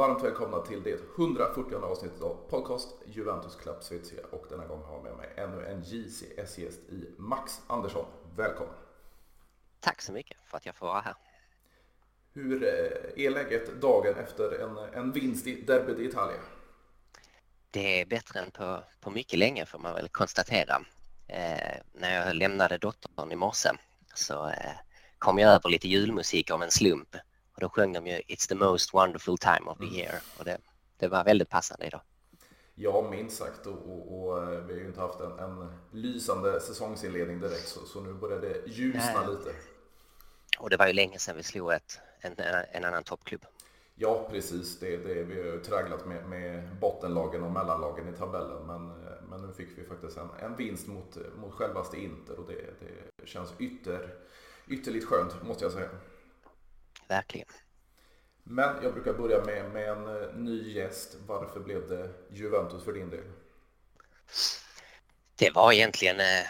varmt välkomna till det 140 avsnittet av podcast Juventus Club Svezia och denna gång har jag med mig ännu en JCS-gäst i Max Andersson. Välkommen! Tack så mycket för att jag får vara här. Hur eh, är läget dagen efter en, en vinst i derbyt i Italien? Det är bättre än på, på mycket länge får man väl konstatera. Eh, när jag lämnade dottern i morse så eh, kom jag över lite julmusik av en slump och då sjöng de ju It's the most wonderful time of the mm. year och det, det var väldigt passande idag. Ja, minst sagt och, och, och, eh, vi har ju inte haft en, en lysande säsongsinledning direkt så, så nu börjar det ljusna Nej. lite. Och det var ju länge sedan vi slog ett, en, en annan toppklubb. Ja, precis. Det, det, vi har ju tragglat med, med bottenlagen och mellanlagen i tabellen. Men, men nu fick vi faktiskt en, en vinst mot, mot självaste Inter och det, det känns ytter, ytterligt skönt måste jag säga. Verkligen. Men jag brukar börja med, med en eh, ny gäst. Varför blev det Juventus för din del? Det var egentligen eh,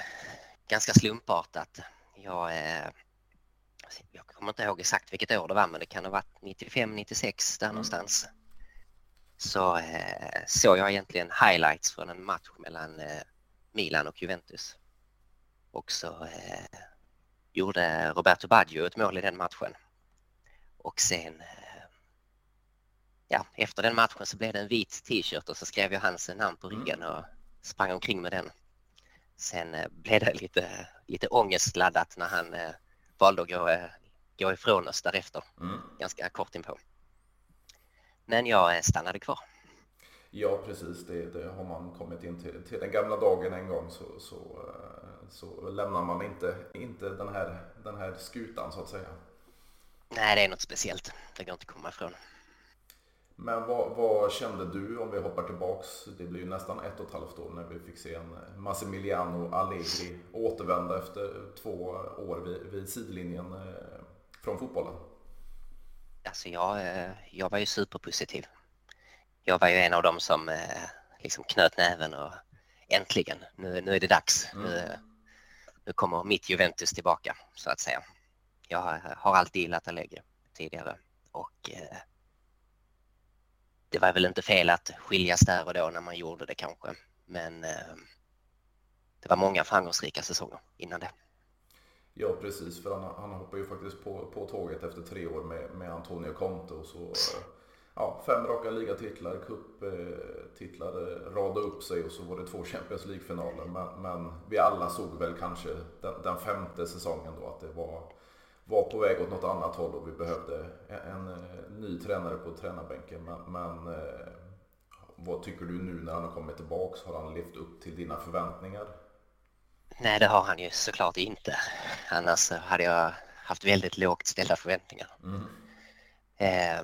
ganska slumpartat. Jag eh, jag kommer inte ihåg exakt vilket år det var men det kan ha varit 95, 96 där mm. någonstans. Så eh, såg jag egentligen highlights från en match mellan eh, Milan och Juventus. Och så eh, gjorde Roberto Baggio ett mål i den matchen. Och sen eh, ja, efter den matchen så blev det en vit t-shirt och så skrev jag hans namn på mm. ryggen och sprang omkring med den. Sen eh, blev det lite, lite ångestladdat när han eh, valde att gå, gå ifrån oss därefter, mm. ganska kort inpå. Men jag stannade kvar. Ja, precis. Det, det, har man kommit in till, till den gamla dagen en gång så, så, så lämnar man inte, inte den, här, den här skutan så att säga. Nej, det är något speciellt. Det går inte att komma ifrån. Men vad, vad, kände du om vi hoppar tillbaks? Det blir ju nästan ett och ett halvt år när vi fick se en Massimiliano Allegri återvända efter två år vid, vid sidlinjen eh, från fotbollen. Alltså jag, eh, jag var ju superpositiv. Jag var ju en av dem som eh, liksom knöt näven och äntligen, nu, nu är det dags. Mm. Nu, nu kommer mitt Juventus tillbaka så att säga. Jag har alltid gillat Allegri tidigare och eh, det var väl inte fel att skiljas där och då när man gjorde det kanske. Men eh, det var många framgångsrika säsonger innan det. Ja precis, för han, han hoppade ju faktiskt på, på tåget efter tre år med, med Antonio Conte och så eh, ja, fem raka ligatitlar, cuptitlar eh, radade upp sig och så var det två Champions League-finaler. Men, men, vi alla såg väl kanske den, den femte säsongen då att det var var på väg åt något annat håll och vi behövde en, en eh, ny tränare på tränarbänken. Men, men eh, vad tycker du nu när han har kommit tillbaks? Har han levt upp till dina förväntningar? Nej, det har han ju såklart inte. Annars hade jag haft väldigt lågt ställda förväntningar. Mm. Eh,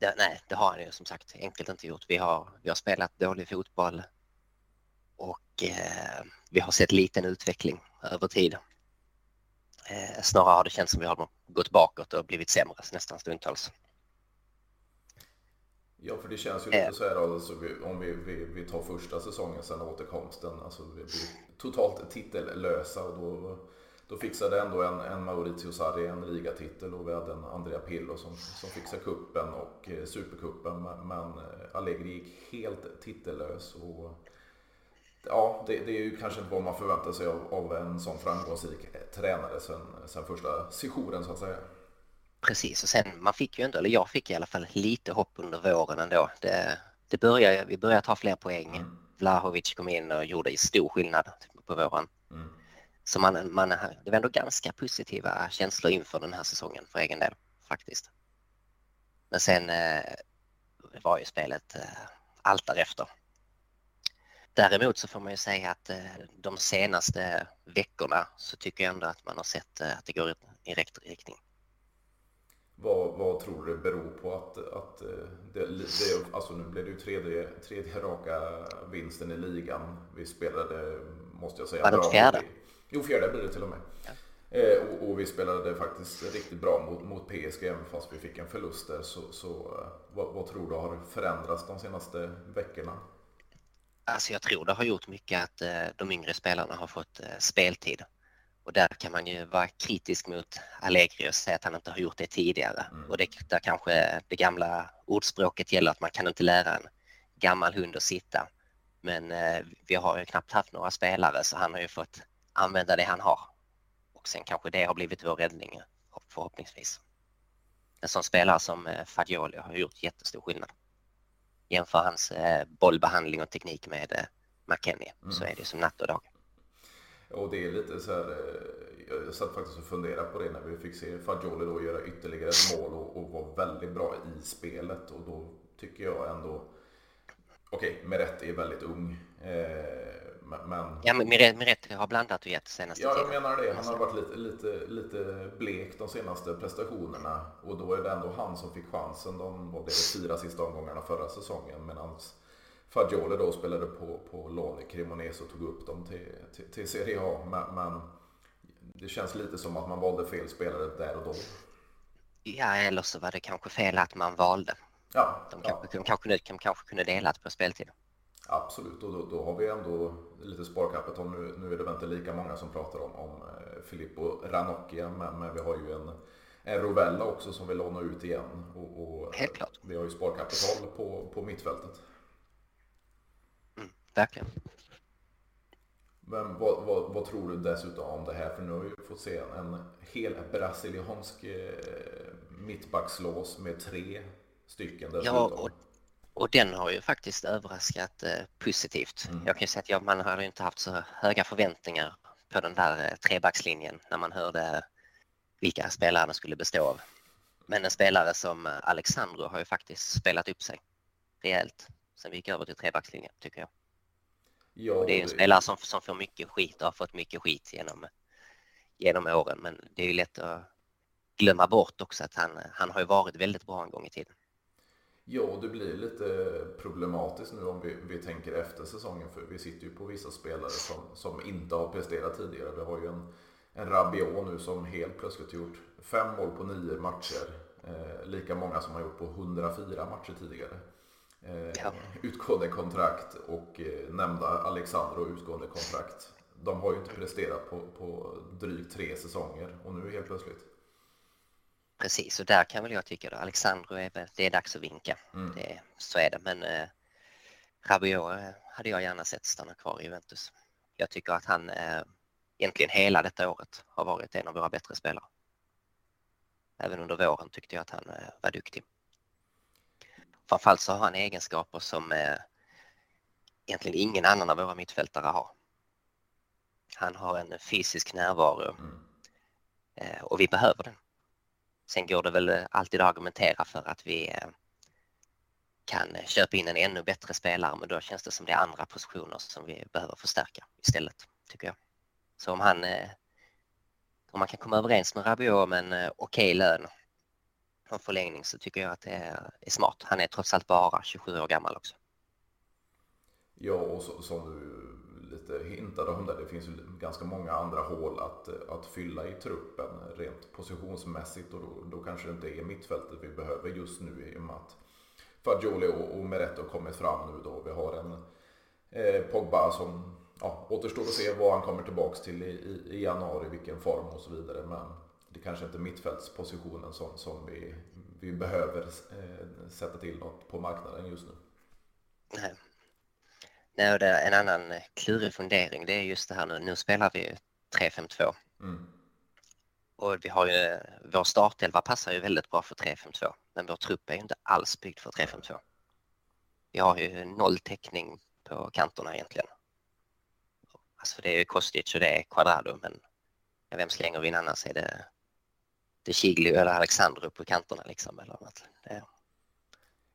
det, nej, det har han ju som sagt enkelt inte gjort. Vi har, vi har spelat dålig fotboll och eh, vi har sett liten utveckling över tid. Eh, snarare har det känts som vi har gått bakåt och blivit sämre nästan stundtals. Ja, för det känns ju lite eh. så här alltså, om vi, vi, vi tar första säsongen sedan återkomsten. Alltså vi blir totalt titellösa och då, då fixade ändå en, en Maurizio Sarri en ligatitel och vi hade en Andrea Pillo som, som fixade kuppen och eh, superkuppen. Men, men eh, Allegri gick helt titellös. Och, ja, det, det, är ju kanske inte vad man förväntar sig av, av en sån framgångsrik tränare sen, sen första sessionen så att säga. Precis, och sen man fick ju ändå, eller jag fick i alla fall lite hopp under våren ändå. Det, det började, vi började ta fler poäng. Mm. Vlahovic kom in och gjorde stor skillnad på våren. Mm. Så man, man, det var ändå ganska positiva känslor inför den här säsongen för egen del faktiskt. Men sen eh, var ju spelet eh, allt därefter. Däremot så får man ju säga att eh, de senaste veckorna så tycker jag ändå att man har sett eh, att det går i rätt riktning. Vad, vad tror du det beror på att, att eh, det, det, alltså nu blev det ju tredje, tredje raka vinsten i ligan. Vi spelade, måste jag säga, Var det inte fjärde? Jo, fjärde blir det till och med. Ja. Eh, och, och, vi spelade faktiskt riktigt bra mot, mot PSG även fast vi fick en förlust där. Så, så vad, vad tror du har förändrats de senaste veckorna? Alltså jag tror det har gjort mycket att eh, de yngre spelarna har fått eh, speltid. Och där kan man ju vara kritisk mot Allegri och säga att han inte har gjort det tidigare. Mm. Och det, där kanske det gamla ordspråket gäller att man kan inte lära en gammal hund att sitta. Men eh, vi har ju knappt haft några spelare så han har ju fått använda det han har. Och sen kanske det har blivit vår räddning förhoppningsvis. En sån spelare som eh, Fagioli har gjort jättestor skillnad. Jämför hans eh, bollbehandling och teknik med eh, McKennie mm. så är det som natt och dag. Och det är lite så här, eh, jag satt faktiskt och funderade på det när vi fick se Fagioli då göra ytterligare ett mål och, och vara väldigt bra i spelet och då tycker jag ändå, okej, okay, Meret är väldigt ung. Eh, men... Ja, Miretti har blandat och gett senaste Ja, jag menar det. Han har varit lite, lite, lite blek de senaste prestationerna. Och då är det ändå han som fick chansen de var det, fyra sista omgångarna förra säsongen. Medan Fagioli då spelade på, på lån i Cremonese och tog upp dem till, till, till Serie A. Men, men, det känns lite som att man valde fel spelare där och då. Ja, eller så var det kanske fel att man valde. Ja, de kanske, ja. de kanske, de kanske kunde delat på speltid. Absolut, och då, då, har vi ändå lite sparkapital. Nu, nu är det väl inte lika många som pratar om, om eh, Filippo Ranocchia, men, men vi har ju en, en Rovella också som vill låna ut igen. Och, och Helt klart. Vi har ju sparkapital på, på mittfältet. Mm, verkligen. Men vad, vad, vad, tror du dessutom om det här? För nu har vi fått se en hel brasiliansk eh, mittbackslås med tre stycken dessutom. Ja, och och den har ju faktiskt överraskat eh, positivt. Mm. Jag kan ju säga att jag, man hade inte haft så höga förväntningar på den där eh, trebackslinjen när man hörde vilka spelare den skulle bestå av. Men en spelare som eh, Alexandro har ju faktiskt spelat upp sig rejält sen vi gick över till trebackslinjen tycker jag. Ja, och det är en spelare som, som får mycket skit och har fått mycket skit genom, genom åren men det är ju lätt att glömma bort också att han, han har ju varit väldigt bra en gång i tiden. Ja, det blir lite problematiskt nu om vi, vi tänker efter säsongen för vi sitter ju på vissa spelare som, som inte har presterat tidigare. Vi har ju en, en Rabiot nu som helt plötsligt gjort fem mål på nio matcher. Eh, lika många som har gjort på 104 matcher tidigare. Eh, ja. Utgående kontrakt och eh, nämnda Alexandro utgående kontrakt. De har ju inte presterat på, på drygt tre säsonger och nu helt plötsligt Precis, och där kan väl jag tycka att Alexandro är det är dags att vinka. Mm. Det, så är det, men eh, Rabiot eh, hade jag gärna sett stanna kvar i Juventus. Jag tycker att han eh, egentligen hela detta året har varit en av våra bättre spelare. Även under våren tyckte jag att han eh, var duktig. Framförallt så har han egenskaper som eh, egentligen ingen annan av våra mittfältare har. Han har en fysisk närvaro mm. eh, och vi behöver den. Sen går det väl eh, alltid att argumentera för att vi eh, kan eh, köpa in en ännu bättre spelare men då känns det som det är andra positioner som vi behöver förstärka istället, tycker jag. Så om han om man kan komma överens med Rabiot om en okej okay lön och förlängning så tycker jag att det är smart. Han är trots allt bara 27 år gammal också. Ja, och så, som du lite hintade om det. Det finns ju ganska många andra hål att, att fylla i truppen rent positionsmässigt och då, då kanske det inte är mittfältet vi behöver just nu i och med att Fagioli och, och Meretto kommit fram nu då. Vi har en eh, Pogba som ja, återstår att se vad han kommer tillbaks till i, i, i, januari, vilken form och så vidare. Men det kanske inte är mittfältspositionen som, som vi, vi behöver eh, sätta till något på marknaden just nu. Nej, Nej, det en annan klurig fundering det är just det här nu. Nu spelar vi 3-5-2. Mm. Och vi har ju, vår startelva passar ju väldigt bra för 3-5-2. Men vår trupp är ju inte alls byggd för 3-5-2. Vi har ju noll täckning på kanterna egentligen. Alltså det är ju Kostic och det är Quadrado men vem slänger vi in annars? Är det, det Chigli eller Alexandru på kanterna liksom? Eller något? Det,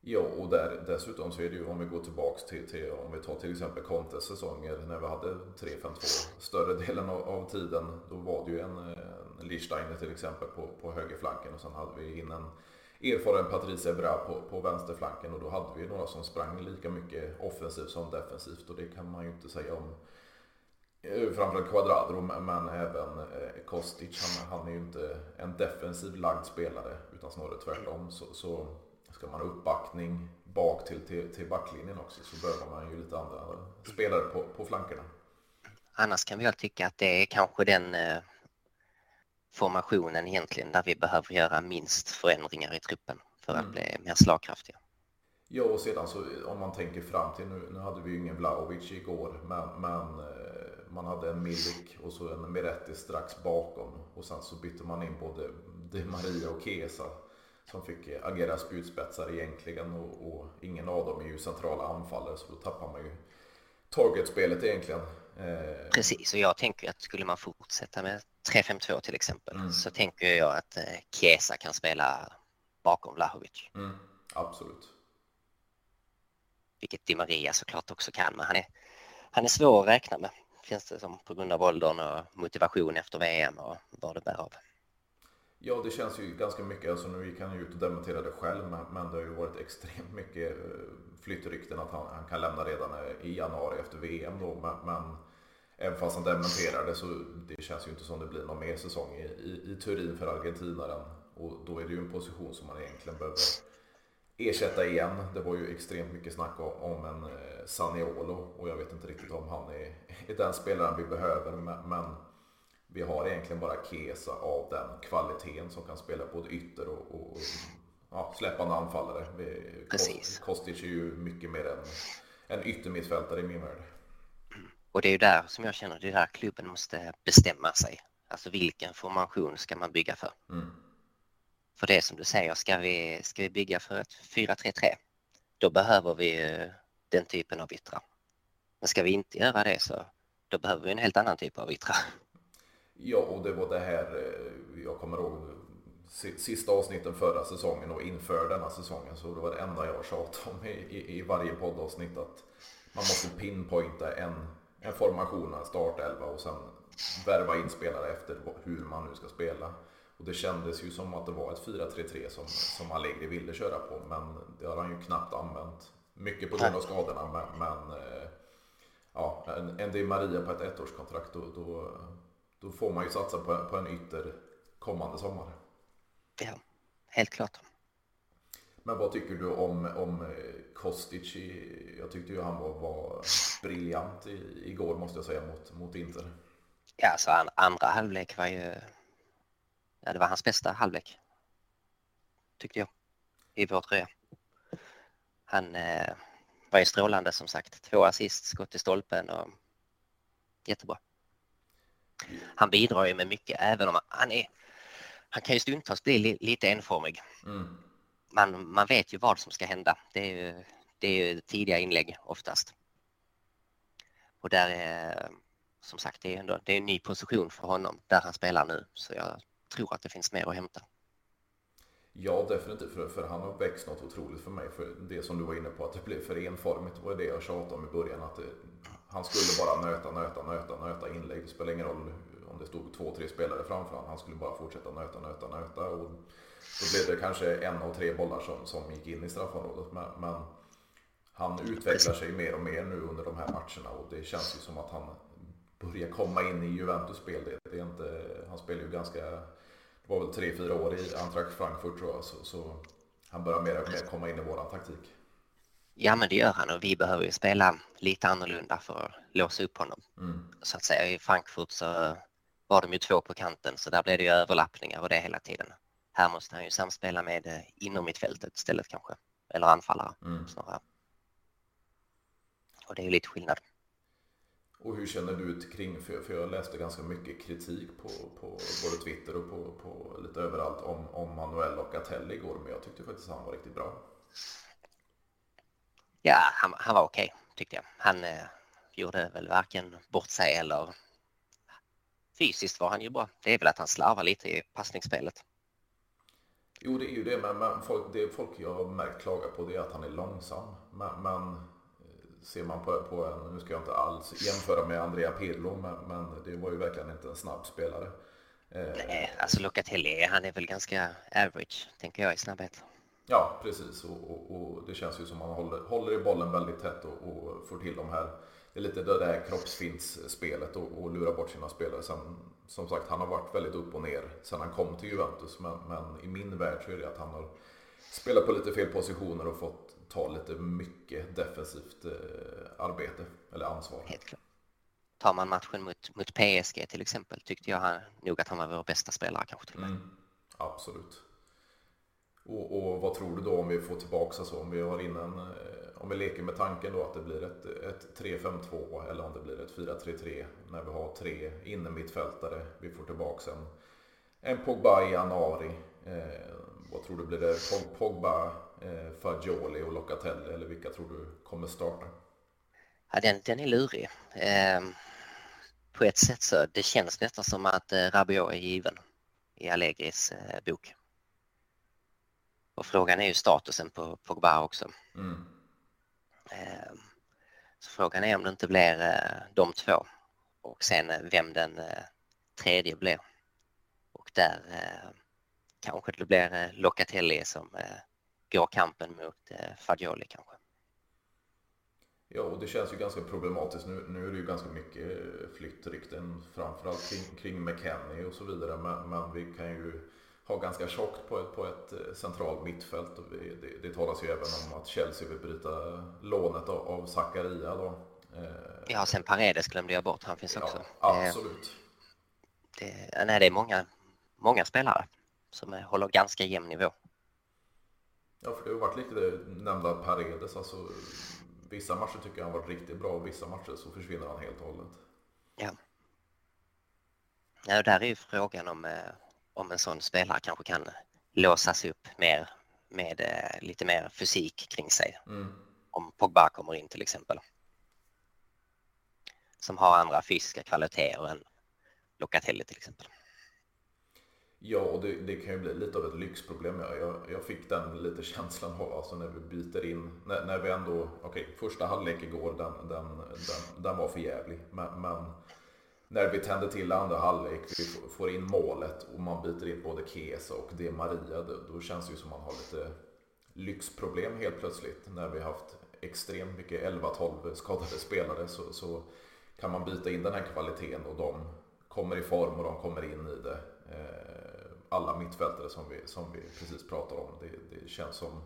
Ja, och där, dessutom så är det ju om vi går tillbaks till, till om vi tar till exempel Contes säsonger när vi hade 3-5-2 större delen av, av, tiden. Då var det ju en, en Lichsteiner till exempel på, på högerflanken och sen hade vi in en erfaren Patrice Bra på, på vänsterflanken och då hade vi några som sprang lika mycket offensivt som defensivt och det kan man ju inte säga om eh, framförallt Quadrado men även eh, Kostic. Han, han är ju inte en defensiv lagd spelare utan snarare tvärtom. Så, så ska man ha uppbackning bak till, till, till backlinjen också så behöver man ju lite andra spelare på, på flankerna. Annars kan vi väl tycka att det är kanske den eh, formationen egentligen där vi behöver göra minst förändringar i truppen för att mm. bli mer slagkraftiga. Ja, och sedan så om man tänker fram till nu, nu hade vi ju ingen Vlahovic igår, men, men eh, man hade en Milik och så en Miretti strax bakom. Och sen så bytte man in både Di Maria och Kesa som fick agera spjutspetsar egentligen och, och, ingen av dem är ju centrala anfallare så då tappar man ju targetspelet egentligen. Eh... Precis, och jag tänker att skulle man fortsätta med 3-5-2 till exempel mm. så tänker jag att eh, Chiesa kan spela bakom Vlahovic. Mm, absolut. Vilket Di Maria såklart också kan, men han är, han är svår att räkna med. Finns det som på grund av åldern och motivation efter VM och vad det bär av. Ja, det känns ju ganska mycket, alltså nu gick han ju ut och dementerade själv, men, det har ju varit extremt mycket eh, flyttrykten att han, han kan lämna redan eh, i januari efter VM då, men, men även fast han dementerade så det känns ju inte som det blir någon mer säsong i, i, i Turin för argentinaren. Och då är det ju en position som man egentligen behöver ersätta igen. Det var ju extremt mycket snack om en eh, Saniolo och jag vet inte riktigt om han är, är den spelaren vi behöver, men, men vi har egentligen bara Kesa av den kvaliteten som kan spela både ytter och, och ja, släppande anfallare. Precis. Kostic är ju mycket mer en, en yttermittfältare i min värld. Och det är ju där som jag känner, det är där klubben måste bestämma sig. Alltså vilken formation ska man bygga för? Mm. För det som du säger, ska vi, ska vi bygga för ett 4-3-3, då behöver vi den typen av yttrar. Men ska vi inte göra det så då behöver vi en helt annan typ av yttrar. Ja, och det var det här, eh, jag kommer ihåg sista avsnitten förra säsongen och inför denna säsongen så det var det enda jag tjatade om i, i, i varje poddavsnitt att man måste pinpointa en, en formation, en startelva och sen värva in spelare efter hur man nu ska spela. Och det kändes ju som att det var ett 4-3-3 som, som Allegri ville köra på men det har han ju knappt använt. Mycket på grund av skadorna men, men eh, ja, en, en Di Maria på ett ettårskontrakt då, då då får man ju satsa på, på en ytter kommande sommar. Ja, helt klart. Men vad tycker du om, om eh, Kostic? Jag tyckte ju han var, var briljant i, igår måste jag säga mot, mot Inter. Ja, alltså andra halvlek var ju... Ja, det var hans bästa halvlek. Tyckte jag. I vår tröja. Han eh, var ju strålande som sagt. Två assist, skott i stolpen och jättebra han bidrar ju med mycket även om han är han kan ju stundtals bli li, lite enformig. Mm. Man, man vet ju vad som ska hända. Det är ju, det är ju tidiga inlägg oftast. Och där är som sagt, det är, ändå, det är en ny position för honom där han spelar nu. Så jag tror att det finns mer att hämta. Ja, definitivt. För, för han har växt något otroligt för mig. För det som du var inne på, att det blev för enformigt var det jag tjatade om i början. Att det, han skulle bara nöta, nöta, nöta, nöta inlägg. Det spelar ingen roll om det stod två, tre spelare framför honom. Han skulle bara fortsätta nöta, nöta, nöta. Och då blev det kanske en av tre bollar som, som gick in i straffområdet. Men, men han utvecklar sig mer och mer nu under de här matcherna och det känns ju som att han börjar komma in i Juventus spel. Det, är inte, han spelar ju ganska, det var väl tre, fyra år i Antrak Frankfurt tror jag. Så, så han börjar mer och mer komma in i våran taktik. Ja, men det gör han och vi behöver ju spela lite annorlunda för att låsa upp honom. Mm. Så att säga i Frankfurt så var de ju två på kanten så där blev det ju överlappningar och det hela tiden. Här måste han ju samspela med eh, inom mittfältet istället kanske, eller anfallare mm. snarare. Och det är ju lite skillnad. Och hur känner du kring, för, för jag läste ganska mycket kritik på, på både Twitter och på, på lite överallt om, om Manuel och Locatelli igår, men jag tyckte faktiskt att han var riktigt bra. Ja, han, han var okej okay, tyckte jag. Han eh, gjorde väl varken bort sig eller fysiskt var han ju bra. Det är väl att han slarvar lite i passningsspelet. Jo, det är ju det, men, men folk, det folk jag har märkt klaga på det är att han är långsam. Men, men eh, ser man på, på en, nu ska jag inte alls jämföra med Andrea Pirlo, men, men det var ju verkligen inte en snabb spelare. Eh, Nej, alltså Locatelli, han är väl ganska average, tänker jag i snabbhet. Ja, precis. Och, och, och, det känns ju som att man håller, håller i bollen väldigt tätt och, och får till de här det är lite det där kroppsfintsspelet och, och lura bort sina spelare. Sen, som sagt, han har varit väldigt upp och ner sen han kom till Juventus. Men, men i min värld så är det att han har spelat på lite fel positioner och fått ta lite mycket defensivt eh, arbete eller ansvar. Helt klart. Tar man matchen mot, mot PSG till exempel tyckte jag han, nog att han var vår bästa spelare kanske till och med. Mm, absolut. Och, och, vad tror du då om vi får tillbaka alltså, om vi har in en, eh, om vi leker med tanken då att det blir ett, ett 3-5-2 eller om det blir ett 4-3-3 när vi har tre innermittfältare. Vi får tillbaka en, en Pogba i januari. Eh, vad tror du blir det? Pogba, eh, Fagioli och Locatelli eller vilka tror du kommer starta? Ja, den, den är lurig. Eh, på ett sätt så det känns nästan som att eh, Rabiot är given i Allegris eh, bok. Och frågan är ju statusen på Pogba också. Mm. Eh, så frågan är om det inte blir eh, de två och sen eh, vem den eh, tredje blir. Och där kanske det blir Locatelli som går kampen mot Fagioli kanske. Ja, och det känns ju ganska problematiskt. Nu, nu är det ju ganska mycket flyttrykten, framförallt kring, kring McKennie och så vidare. Men, men vi kan ju ha ganska tjockt på ett, på ett eh, centralt mittfält. Och vi, det, det talas ju även om att Chelsea vill bryta lånet av, av Zakaria. Då. Eh, ja, sen Paredes glömde jag bort. Han finns också. Ja, absolut. Det, nej, det är många, många spelare som håller ganska jämn nivå. Ja, för det har varit lite nämnda Paredes. Alltså, vissa matcher tycker jag han varit riktigt bra och vissa matcher så försvinner han helt och hållet. Ja. Ja, där är ju frågan om, eh, om en sån spelare kanske kan låsas upp mer med eh, lite mer fysik kring sig. Mm. Om Pogba kommer in till exempel. Som har andra fysiska kvaliteter än Locatelli till exempel. Ja, och det, det, kan ju bli lite av ett lyxproblem. Jag, jag, fick den lite känslan av alltså när vi byter in, när, när vi ändå, okej, okay, första halvlek igår, den, den, den, den var för jävlig. Men, men, när vi tänder till andra halvlek, vi får in målet och man byter in både Kesa och De Maria, då, då känns det ju som man har lite lyxproblem helt plötsligt. När vi haft extremt mycket 11-12 skadade spelare så, så kan man byta in den här kvaliteten och de kommer i form och de kommer in i det. Eh, alla mittfältare som vi, som vi precis pratade om. Det, det känns som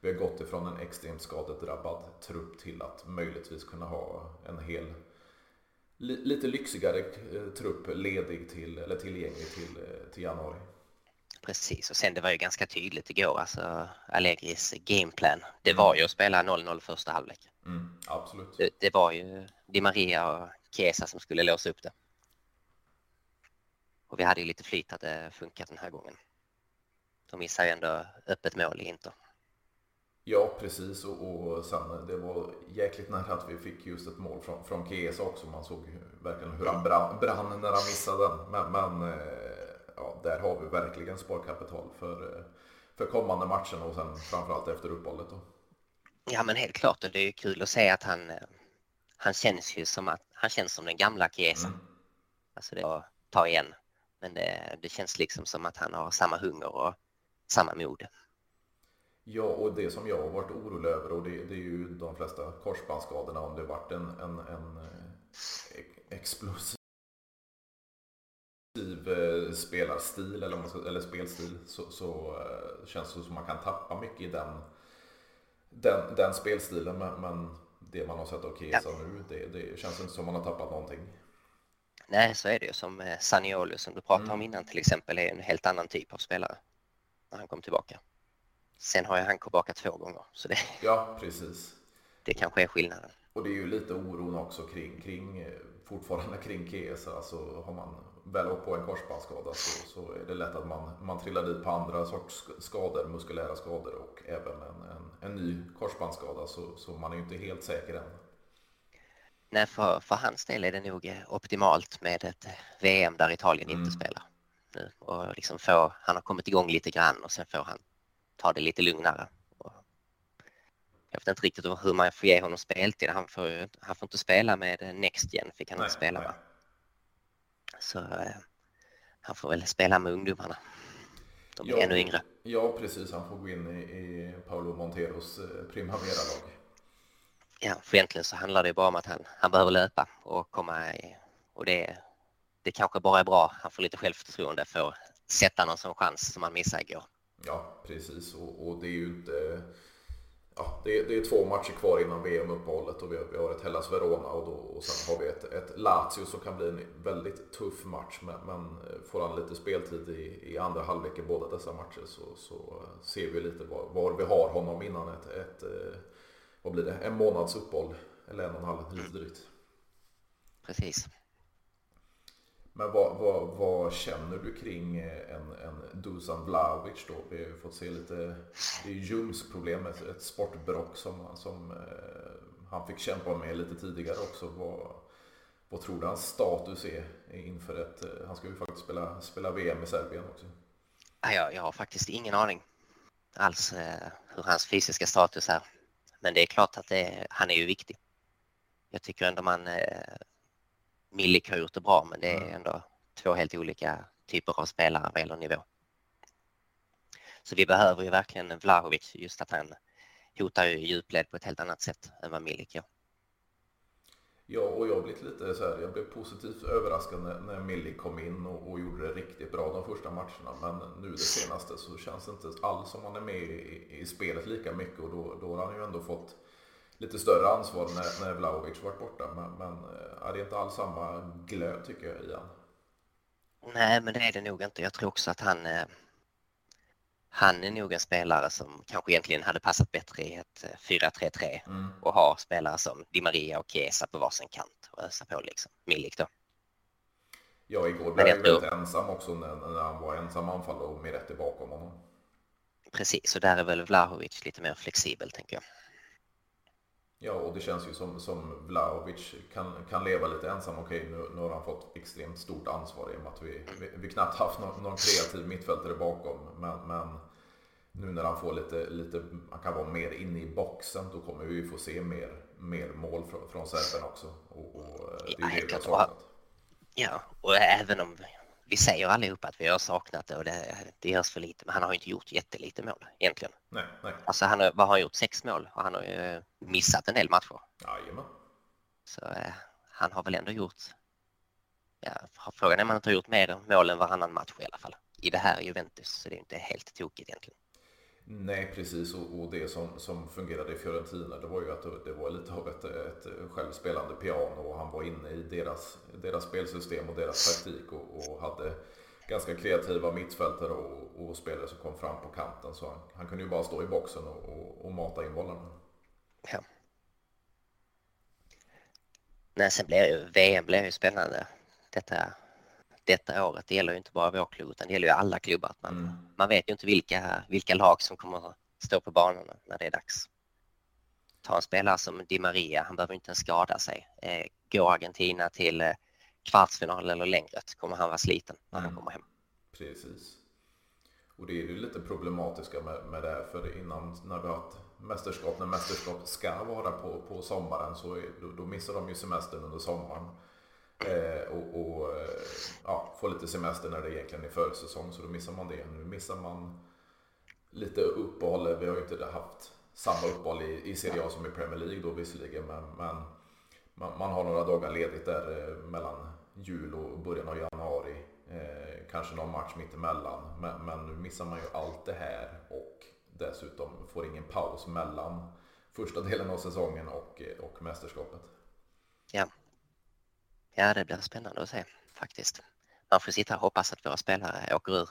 vi har gått ifrån en extremt skadedrabbad trupp till att möjligtvis kunna ha en hel lite lyxigare eh, trupp ledig till, eller tillgänglig till, eh, till januari. Precis, och sen det var ju ganska tydligt igår, alltså Allegris gameplan. Det var ju att spela 0-0 första halvlek. Mm, absolut. Det, det, var ju Di Maria och Chiesa som skulle låsa upp det. Och vi hade ju lite flyt att det funkat den här gången. De missar ju ändå öppet mål i Inter. Ja, precis. Och, och sen det var jäkligt nära att vi fick just ett mål från, från Chiesa också. Man såg verkligen hur han brann, brann när han missade den. Men, men eh, ja, där har vi verkligen sparkapital för, för kommande matchen och sen framförallt efter uppehållet. Då. Ja, men helt klart. Och det är kul att se att han, eh, han känns ju som att han känns som den gamla Chiesa. Mm. Alltså det att ta igen men det, det känns liksom som att han har samma hunger och samma mod. Ja, och det som jag har varit orolig över och det, det är ju de flesta korsbandsskadorna om det varit en, en, en eh, explosiv eh, spelarstil eller, man ska, eller spelstil så, så uh, känns det som man kan tappa mycket i den, den, den spelstilen. Men, men det man har sett av Kesa ja. nu, det, det känns inte som man har tappat någonting. Nej, så är det ju som eh, Saniolo som du pratade mm. om innan till exempel är en helt annan typ av spelare när han kom tillbaka. Sen har ju han tillbaka två gånger. Så det, ja, precis. Det kanske är skillnaden. Och det är ju lite oron också kring, kring fortfarande kring Kesa. Alltså har man väl åkt på en korsbandsskada så, så är det lätt att man, man trillar dit på andra sorts skador, muskulära skador och även en, en, en ny korsbandsskada. Så, så man är ju inte helt säker än. Nej, för, för hans del är det nog optimalt med ett VM där Italien mm. inte spelar. Nu. Och liksom få, han har kommit igång lite grann och sen får han ta det lite lugnare. Jag vet inte riktigt hur man får ge honom speltid. Han får, han får inte spela med eh, Next Gen, fick han nej, inte spela med. Så eh, han får väl spela med ungdomarna. De är ja, ännu yngre. Ja, precis. Han får gå in i, i Paolo Monteros Primavera-lag. Ja, för egentligen så handlar det bara om att han, han behöver löpa och komma i, och det, det kanske bara är bra. Han får lite självförtroende för att sätta någon sån chans som han missade igår. Ja, precis. Och, och det är ju inte... ja, det, är, det är två matcher kvar innan VM-uppehållet och vi har, vi har ett Hellas Verona och, då, och sen har vi ett, ett Lazio som kan bli en väldigt tuff match. Men, men eh, får han lite speltid i, i andra halvlek i båda dessa matcher så, så eh, ser vi lite var, var, vi har honom innan ett, ett, eh, vad blir det, en månads uppehåll. Eller en och en halv, lite drygt. Precis. Men vad, vad, vad, känner du kring eh, en, en Dusan Vlahovic då? Vi har ju fått se lite, det är ett, ett sportbrock som, som eh, han fick kämpa med lite tidigare också. Vad, vad tror du hans status är inför ett, eh, han ska ju faktiskt spela, spela VM i Serbien också. Jag, jag har faktiskt ingen aning alls eh, hur hans fysiska status är. Men det är klart att det, han är ju viktig. Jag tycker ändå man eh, Milik har gjort det bra men det är ändå två helt olika typer av spelare vad gäller nivå. Så vi behöver ju verkligen Vlahovic, just att han hotar ju djupled på ett helt annat sätt än vad Milik gör. Ja, och jag blivit lite så här, jag blev positivt överraskad när, när Milik kom in och, och, gjorde det riktigt bra de första matcherna. Men nu det senaste så känns det inte alls som han är med i, i spelet lika mycket och då, då har han ju ändå fått lite större ansvar när, när Vlahovic varit borta. Men, men är det inte alls samma glöd tycker jag i han. Nej, men det är det nog inte. Jag tror också att han eh, han är nog en spelare som kanske egentligen hade passat bättre i ett 4-3-3 eh, mm. och ha spelare som Di Maria och Chiesa på varsin kant och ösa på liksom. Milik då. Ja, igår blev han väldigt ensam också när, när han var ensam anfallare och Miretti bakom honom. Precis, och där är väl Vlahovic lite mer flexibel tänker jag. Ja, och det känns ju som, som Vlahovic kan, kan leva lite ensam. Okej, nu, nu har han fått extremt stort ansvar i och med att vi, vi, vi knappt haft någon, någon kreativ mittfältare bakom. Men, men nu när han får lite, lite, han kan vara mer inne i boxen, då kommer vi få se mer, mer mål från, från Serben också. Och, och det är ja, det vi har saknat. Ja, och även om vi säger allihopa att vi har saknat det och det, det görs för lite, men han har inte gjort jättelite mål egentligen. Nej, nej. Alltså han har, vad har han gjort? Sex mål och han har ju missat en del matcher. Jajamän. Så eh, han har väl ändå gjort, ja, frågan är om han inte har gjort mer mål än varannan match i alla fall. I det här Juventus, så det är inte helt tokigt egentligen. Nej, precis. Och, och, det som, som fungerade i Fiorentina, det var ju att det var lite av ett, ett självspelande piano och han var inne i deras, deras spelsystem och deras taktik och, och hade ganska kreativa mittfältare och, och, spelare som kom fram på kanten. Så han, han kunde ju bara stå i boxen och, och mata in bollarna. Ja. Nej, sen blir ju VM blir ju spännande. Detta detta året. Det gäller ju inte bara vår klubb utan det gäller ju alla klubbar. Man, mm. man vet ju inte vilka, vilka lag som kommer att stå på banorna när det är dags. Ta en spelare som Di Maria, han behöver inte ens skada sig. Eh, går Argentina till eh, kvartsfinal eller längre kommer han vara sliten när mm. han kommer hem. Precis. Och det är ju lite problematiska med, med det för innan när vi har ett mästerskap, när mästerskap ska vara på, på sommaren så är, då, då missar de ju semestern under sommaren. Eh, och, och eh, ja, få lite semester när det egentligen är försäsong så då missar man det. Nu missar man lite uppehåll. Vi har ju inte haft samma uppehåll i, i Serie A som i Premier League då visserligen men, men man, man, har några dagar ledigt där eh, mellan jul och början av januari. Eh, kanske någon match mittemellan men, men nu missar man ju allt det här och dessutom får ingen paus mellan första delen av säsongen och, eh, och mästerskapet. Ja, Ja, det blir spännande att se faktiskt. Man får sitta och hoppas att våra spelare åker ur.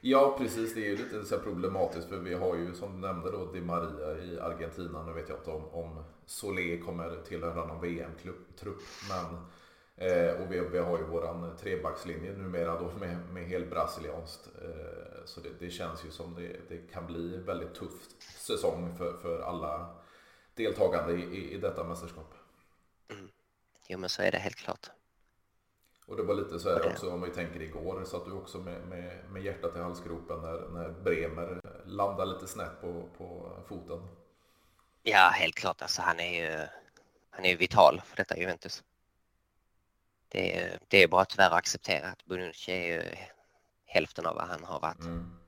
Ja, precis. Det är ju lite så problematiskt för vi har ju som du nämnde då Di Maria i Argentina. Nu vet jag inte om, om Solé kommer tillhöra någon VM-trupp. Men, eh, och vi, vi, har ju våran trebackslinje numera då med, med helt brasilianskt. Eh, så det, det, känns ju som det, det kan bli väldigt tufft säsong för, för alla deltagande i, i, i detta mästerskap. Mm. Jo, men så är det helt klart. Och det var lite så här också om vi tänker igår, satt du också med, med, med hjärtat i halsgropen när, när Bremer landade lite snett på, på foten? Ja, helt klart. Alltså, han är ju han är vital för detta Juventus. Det är, det är bara tyvärr att acceptera att Bonucci är ju hälften av vad han har varit. Mm.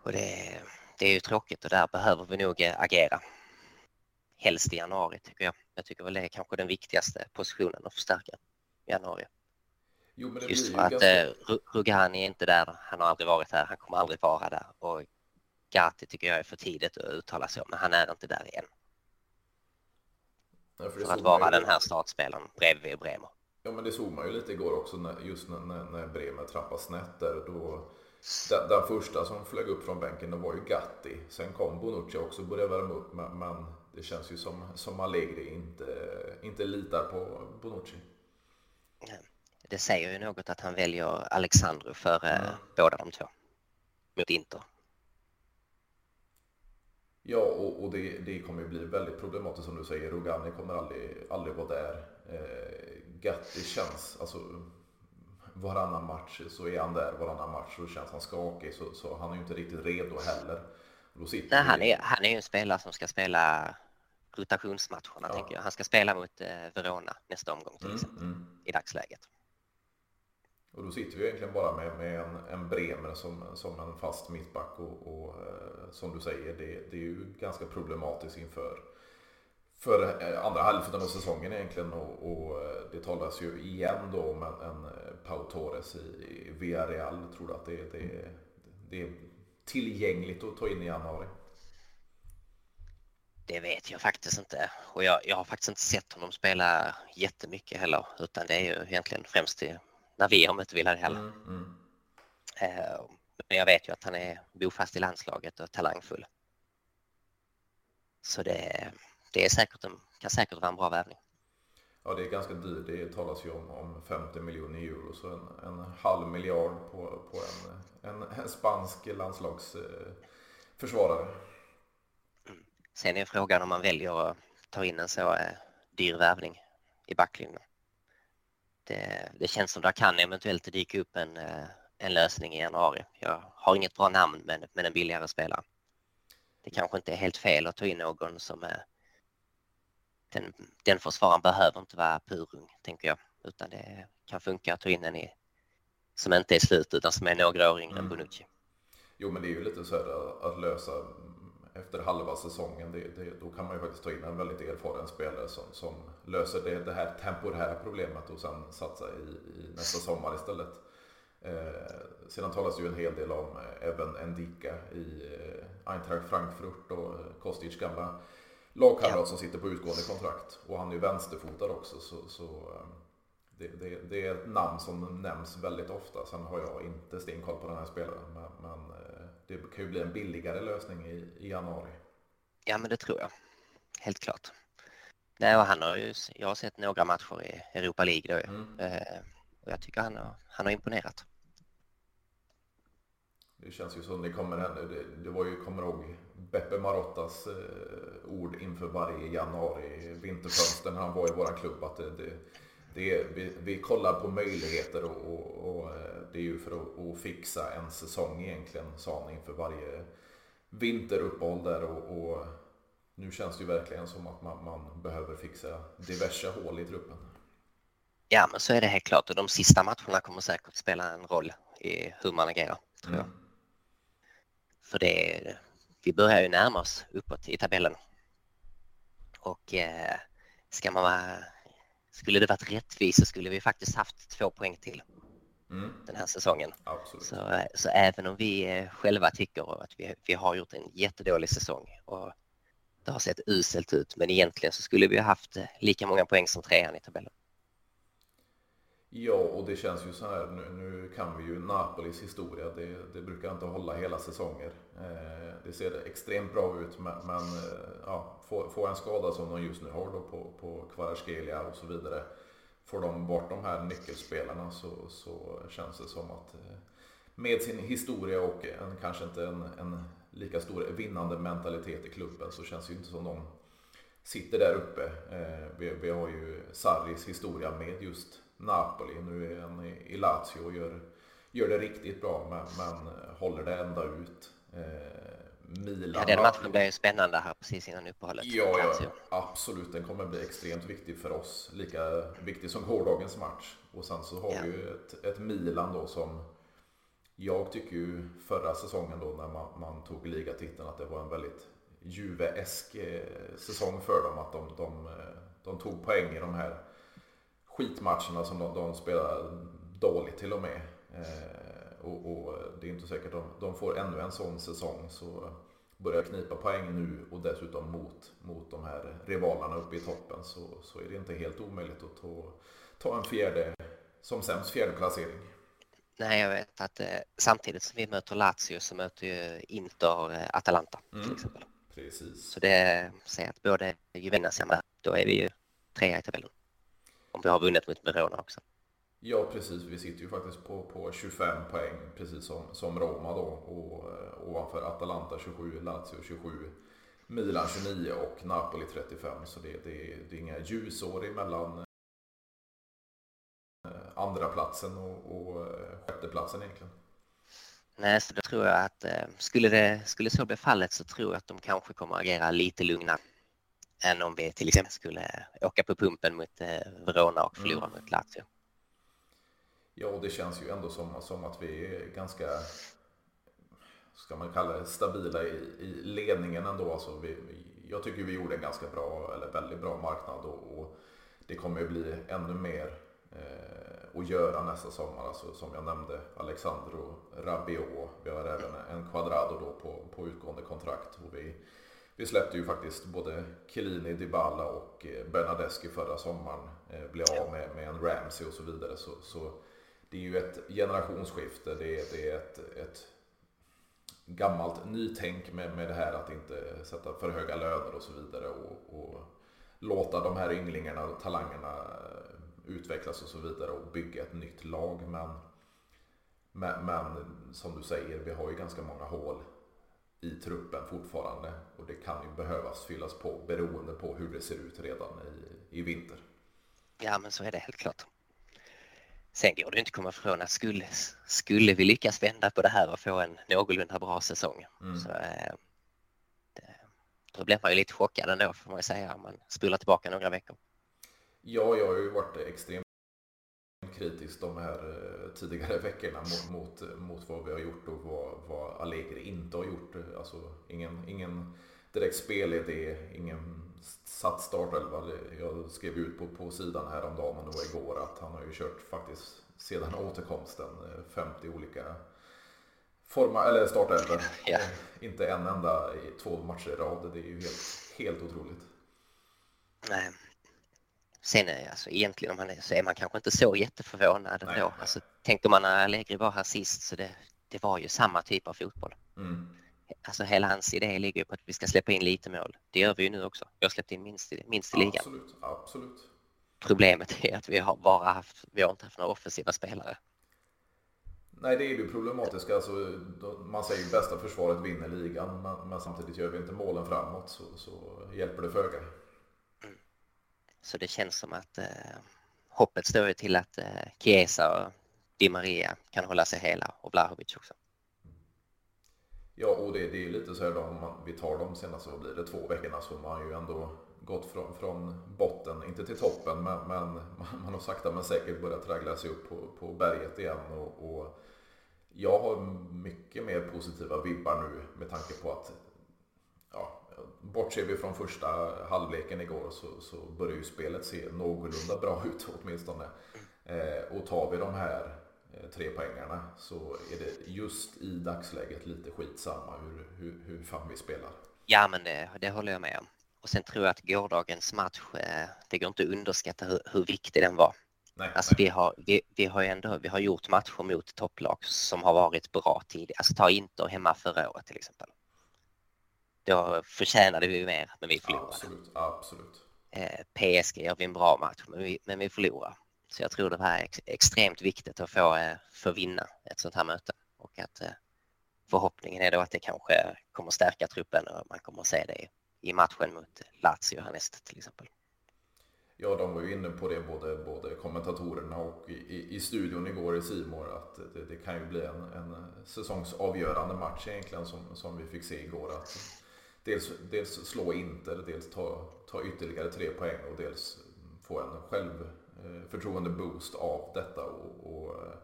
Och det, det är ju tråkigt och där behöver vi nog agera helst i januari tycker jag. Jag tycker väl det är kanske den viktigaste positionen att förstärka i januari. Jo, Just för att ganska... eh, Rugani är inte där, han har aldrig varit här, han kommer aldrig vara där och Gatti tycker jag är för tidigt att uttala sig om, men han är inte där än. Ja, för, för att vara den här startspelaren bredvid Bremer. Ja, men det såg man ju lite igår också, när, just när, när, när Bremer trappade snett där. Då, den, den, första som flög upp från bänken, det var ju Gatti. Sen kom Bonucci också och började värma upp, men, men det känns ju som, som Allegri inte, inte litar på Bonucci. Det säger ju något att han väljer Alexandru före mm. båda de två. Mot Inter. Ja, och, och det, det, kommer ju bli väldigt problematiskt som du säger. Rogani kommer aldrig, aldrig vara där. Eh, Gatti känns, alltså varannan match så är han där, varannan match så känns han skakig. Så, så han är ju inte riktigt redo heller. Nej, han, är, han är ju en spelare som ska spela rotationsmatcherna, ja. tänker jag. Han ska spela mot eh, Verona nästa omgång till mm, exempel, mm. i dagsläget. Och då sitter vi egentligen bara med, med en, en Bremer som, som en fast mittback och, och eh, som du säger, det, det, är ju ganska problematiskt inför för eh, andra hälften av säsongen egentligen och, och, det talas ju igen då om en, en Pau Torres i, i Villarreal. Tror du att det, det, det är tillgängligt att ta in i januari? Det vet jag faktiskt inte och jag, jag har faktiskt inte sett honom spela jättemycket heller utan det är ju egentligen främst i när vi har mött Villarreal. Mm, mm. Eh, men jag vet ju att han är bofast i landslaget och talangfull. Så det, det är säkert en, kan säkert vara en bra värvning. Ja, det är ganska dyrt. Det talas ju om, om 50 miljoner euro, så en, en halv miljard på, på en, en, en spansk landslagsförsvarare. Sen är frågan om man väljer att ta in en så eh, dyr värvning i backlinjen det, eh, det känns som det kan eventuellt dyka upp en, eh, en lösning i januari. Jag har inget bra namn men, men en billigare spelare. Det kanske inte är helt fel att ta in någon som är den, den försvararen behöver inte vara purung, tänker jag, utan det kan funka att ta in en i, som inte är slut utan som är några år yngre mm. än Bonucci. Jo, men det är ju lite så här att lösa efter halva säsongen, det, det, då kan man ju faktiskt ta in en väldigt erfaren spelare som, som löser det, det här temporära problemet och sen satsa i, i nästa sommar istället. Eh, sedan talas ju en hel del om Evan Endika i eh, Eintracht Frankfurt och eh, Kostic gamla lagkamrat ja. som sitter på utgående kontrakt. Och han är ju vänsterfotad också så, så eh, det, det, det, är ett namn som nämns väldigt ofta. Sen har jag inte stenkoll på den här spelaren men, men det kan ju bli en billigare lösning i, i januari. Ja, men det tror jag. Helt klart. Nej, och han har ju, jag har sett några matcher i Europa League då mm. eh, och jag tycker han har, han har imponerat. Det känns ju som det kommer hända. Det, det var ju, kommer ihåg Beppe Marottas eh, ord inför varje januari vinterfönster när han var i våran klubb att det, det, det är, vi, vi, kollar på möjligheter och, och, och eh, det är ju för att, att, fixa en säsong egentligen, sa han inför varje vinteruppehåll där och, och, nu känns det ju verkligen som att man, man, behöver fixa diverse hål i truppen. Ja, men så är det helt klart och de sista matcherna kommer säkert spela en roll i hur man agerar, tror mm. jag. För det, vi börjar ju närma oss uppåt i tabellen. Och eh, ska man vara skulle det varit rättvist så skulle vi faktiskt haft två poäng till mm. den här säsongen. Så, så även om vi eh, själva tycker att vi, vi har gjort en jättedålig säsong och det har sett uselt ut, men egentligen så skulle vi ha haft eh, lika många poäng som trean i tabellen. Ja, och det känns ju så här, nu, nu kan vi ju Napolis historia, det, det brukar inte hålla hela säsonger. Eh, det ser extremt bra ut, men, men eh, ja, får, få en skada som de just nu har då på, på Kvaratskhelia och så vidare. Får de bort de här nyckelspelarna så, så känns det som att eh, med sin historia och en, kanske inte en, en lika stor vinnande mentalitet i klubben så känns det ju inte som de sitter där uppe. Eh, vi, vi har ju Sarris historia med just Napoli. Nu är han i Lazio och gör, gör det riktigt bra men, men håller det ända ut. Eh, Milan. Ja, den matchen blir ju spännande här precis innan uppehållet. Ja, ja, absolut. Den kommer bli extremt viktig för oss. Lika viktig som gårdagens match. Och sen så har ja. vi ju ett, ett Milan då som jag tycker ju förra säsongen då när man, man tog ligatiteln att det var en väldigt Juve-esk eh, säsong för dem. Att de, de, eh, de tog poäng i de här skitmatcherna som de, de spelade dåligt till och med. Eh, och, och det är inte säkert de, de får ännu en sån säsong. Så börjar knipa poäng nu och dessutom mot, mot de här rivalerna uppe i toppen så, så är det inte helt omöjligt att ta, ta en fjärde, som sämst fjärde placering. Nej, jag vet att eh, samtidigt som vi möter Lazio så möter ju Inter eh, Atalanta till mm. exempel. Precis. Så det säger att både Juventus med, då är vi ju trea i tabellen. Om vi har vunnit mot Verona också. Ja, precis. Vi sitter ju faktiskt på, på 25 poäng, precis som, som Roma då. Och eh, ovanför Atalanta 27, Lazio 27, Milan 29 och Napoli 35. Så det, det, det är inga ljusår emellan eh, andra platsen och, och eh, sjätte platsen egentligen. Nej, så då tror jag att skulle, det, skulle så bli fallet så tror jag att de kanske kommer att agera lite lugnare än om vi till exempel skulle åka på pumpen mot Verona och förlora mm. mot Lazio. Ja, och det känns ju ändå som, som att vi är ganska, ska man kalla det, stabila i, i ledningen ändå. Alltså vi, jag tycker vi gjorde en ganska bra, eller väldigt bra marknad och, och det kommer ju bli ännu mer eh, att göra nästa sommar. Alltså, som jag nämnde, Alexandro Rabiot. Vi har även en Quadrado då på, på utgående kontrakt. Och vi, vi släppte ju faktiskt både Chiellini, Dybala och eh, Bernadeschi förra sommaren. Eh, blev av med, med en Ramsey och så vidare. Så, så det är ju ett generationsskifte. Det är, det är ett, ett gammalt nytänk med, med det här att inte sätta för höga löner och så vidare. Och, och låta de här ynglingarna, och talangerna eh, utvecklas och så vidare och bygga ett nytt lag. Men, men, men, som du säger, vi har ju ganska många hål i truppen fortfarande och det kan ju behövas fyllas på beroende på hur det ser ut redan i, i vinter. Ja, men så är det helt klart. Sen går det inte att komma ifrån att skulle, skulle vi lyckas vända på det här och få en någorlunda bra säsong mm. så eh, det, då blir man ju lite chockad ändå får man ju säga om man spolar tillbaka några veckor. Ja, jag har ju varit extremt kritisk de här eh, tidigare veckorna mot, mot, mot vad vi har gjort och vad, vad Allegri inte har gjort. Alltså ingen, ingen direkt spelidé, ingen satt startelva. Jag skrev ut på, på sidan häromdagen och det var igår att han har ju kört faktiskt sedan återkomsten 50 eh, olika forma, eller startelvor. Ja. Inte en enda i två matcher i rad. Det är ju helt, helt otroligt. Nej. Sen är alltså egentligen om man är, så är man kanske inte så jätteförvånad nej, ändå. Nej. Alltså, tänker man när Allegri var här sist så det, det var ju samma typ av fotboll. Mm alltså hela hans idé ligger på att vi ska släppa in lite mål. Det gör vi ju nu också. Vi har släppt in minst, minst i ligan. Absolut, absolut. Problemet är att vi har bara haft, vi har inte haft några offensiva spelare. Nej, det är ju problematiskt. Alltså, man säger ju bästa försvaret vinner ligan, men, men, samtidigt gör vi inte målen framåt så, så hjälper det föga. Så det känns som att eh, hoppet står ju till att eh, Chiesa och Di Maria kan hålla sig hela och Vlahovic också. Ja, och det, det är lite så här då, om man, vi tar de senaste, vad blir det, två veckorna så har man ju ändå gått från, från botten, inte till toppen, men, men man har sakta men säkert börjat traggla sig upp på, på berget igen. Och, och, jag har mycket mer positiva vibbar nu med tanke på att ja, bortser vi från första halvleken igår så, så börjar ju spelet se någorlunda bra ut åtminstone. Eh, och tar vi de här Eh, tre poängarna så är det just i dagsläget lite skitsamma hur, hur, hur fan vi spelar. Ja, men det, det håller jag med om. Och sen tror jag att gårdagens match, eh, det går inte att underskatta hur, hur viktig den var. Nej, alltså nej. Vi, har, vi, vi har ändå vi har gjort matcher mot topplag som har varit bra tidigare. Alltså ta Inter hemma förra året till exempel. Då förtjänade vi mer, men vi förlorade. Absolut, absolut. Eh, PSG gör vi en bra match, men vi, men vi förlorar. Så jag tror det var ex extremt viktigt att få, eh, få vinna ett sånt här möte och att eh, förhoppningen är då att det kanske kommer stärka truppen och man kommer att se det i matchen mot Lazio härnäst till exempel. Ja, de var ju inne på det både, både kommentatorerna och i, i studion igår i Simor att det, det, kan ju bli en, en säsongsavgörande match egentligen som, som vi fick se igår. Att dels, dels slå Inter, dels ta, ta ytterligare tre poäng och dels få en självförtroende-boost eh, av detta och, och eh,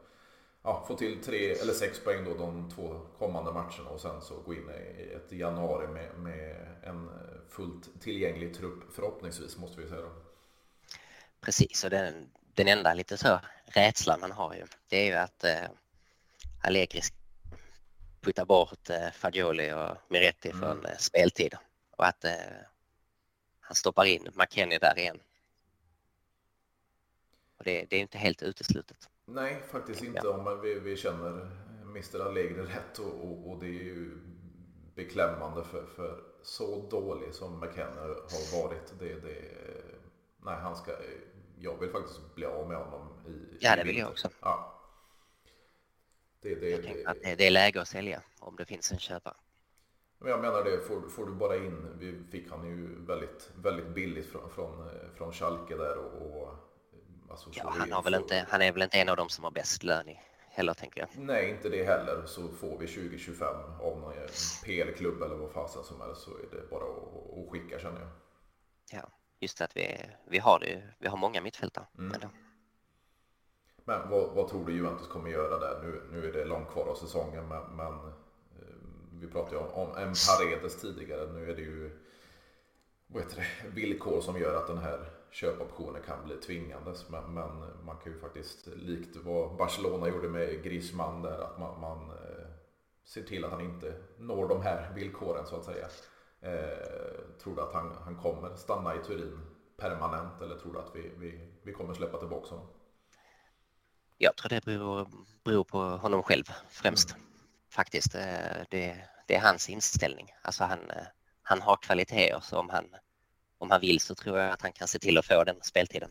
ja, få till tre eller sex poäng då de två kommande matcherna och sen så gå in i ett januari med, med en fullt tillgänglig trupp förhoppningsvis måste vi säga då. Precis och den, den enda lite så rädslan man har ju det är ju att, eh, Allegri putta bort eh, Fagioli och Miretti mm. från eh, speltid och att eh, han stoppar in McKennie där igen. Och det, det är inte helt uteslutet. Nej, faktiskt inte om vi, vi känner Mr Allegri rätt och, och, och, det är ju beklämmande för, för så dålig som McKenna har varit. Det, det, nej, han ska, jag vill faktiskt bli av med honom i Ja, det vill jag också. Ja. Det, det, jag det, att det är läge att sälja om det finns en köpare. Men jag menar det, får, får du bara in, vi fick han ju väldigt, väldigt billigt från, från, från Schalke där och, och alltså, ja, han, har väl inte, han är väl inte en av dem som har bäst lön i heller tänker jag. Nej, inte det heller. Så får vi 2025 av någon PL-klubb eller vad fasen som helst så är det bara att, att skicka känner jag. Ja, just det att vi, vi har det. Vi har många mittfältare. Mm. Men vad, vad, tror du Juventus kommer göra där? Nu, nu är det långt kvar av säsongen men, men eh, vi pratade ju om, om en Paredes tidigare. Nu är det ju vad heter det, villkor som gör att den här köpoptionen kan bli tvingandes. Men, men, man kan ju faktiskt, likt vad Barcelona gjorde med Griezmann där, att man, man eh, ser till att han inte når de här villkoren så att säga. Eh, tror du att han, han kommer stanna i Turin permanent eller tror du att vi, vi, vi kommer släppa tillbaka honom? Jag tror det beror, beror på honom själv främst. Mm. Faktiskt. Eh, det, det är hans inställning. Alltså han, eh, han har kvaliteter som han om han vill så tror jag att han kan se till att få den speltiden.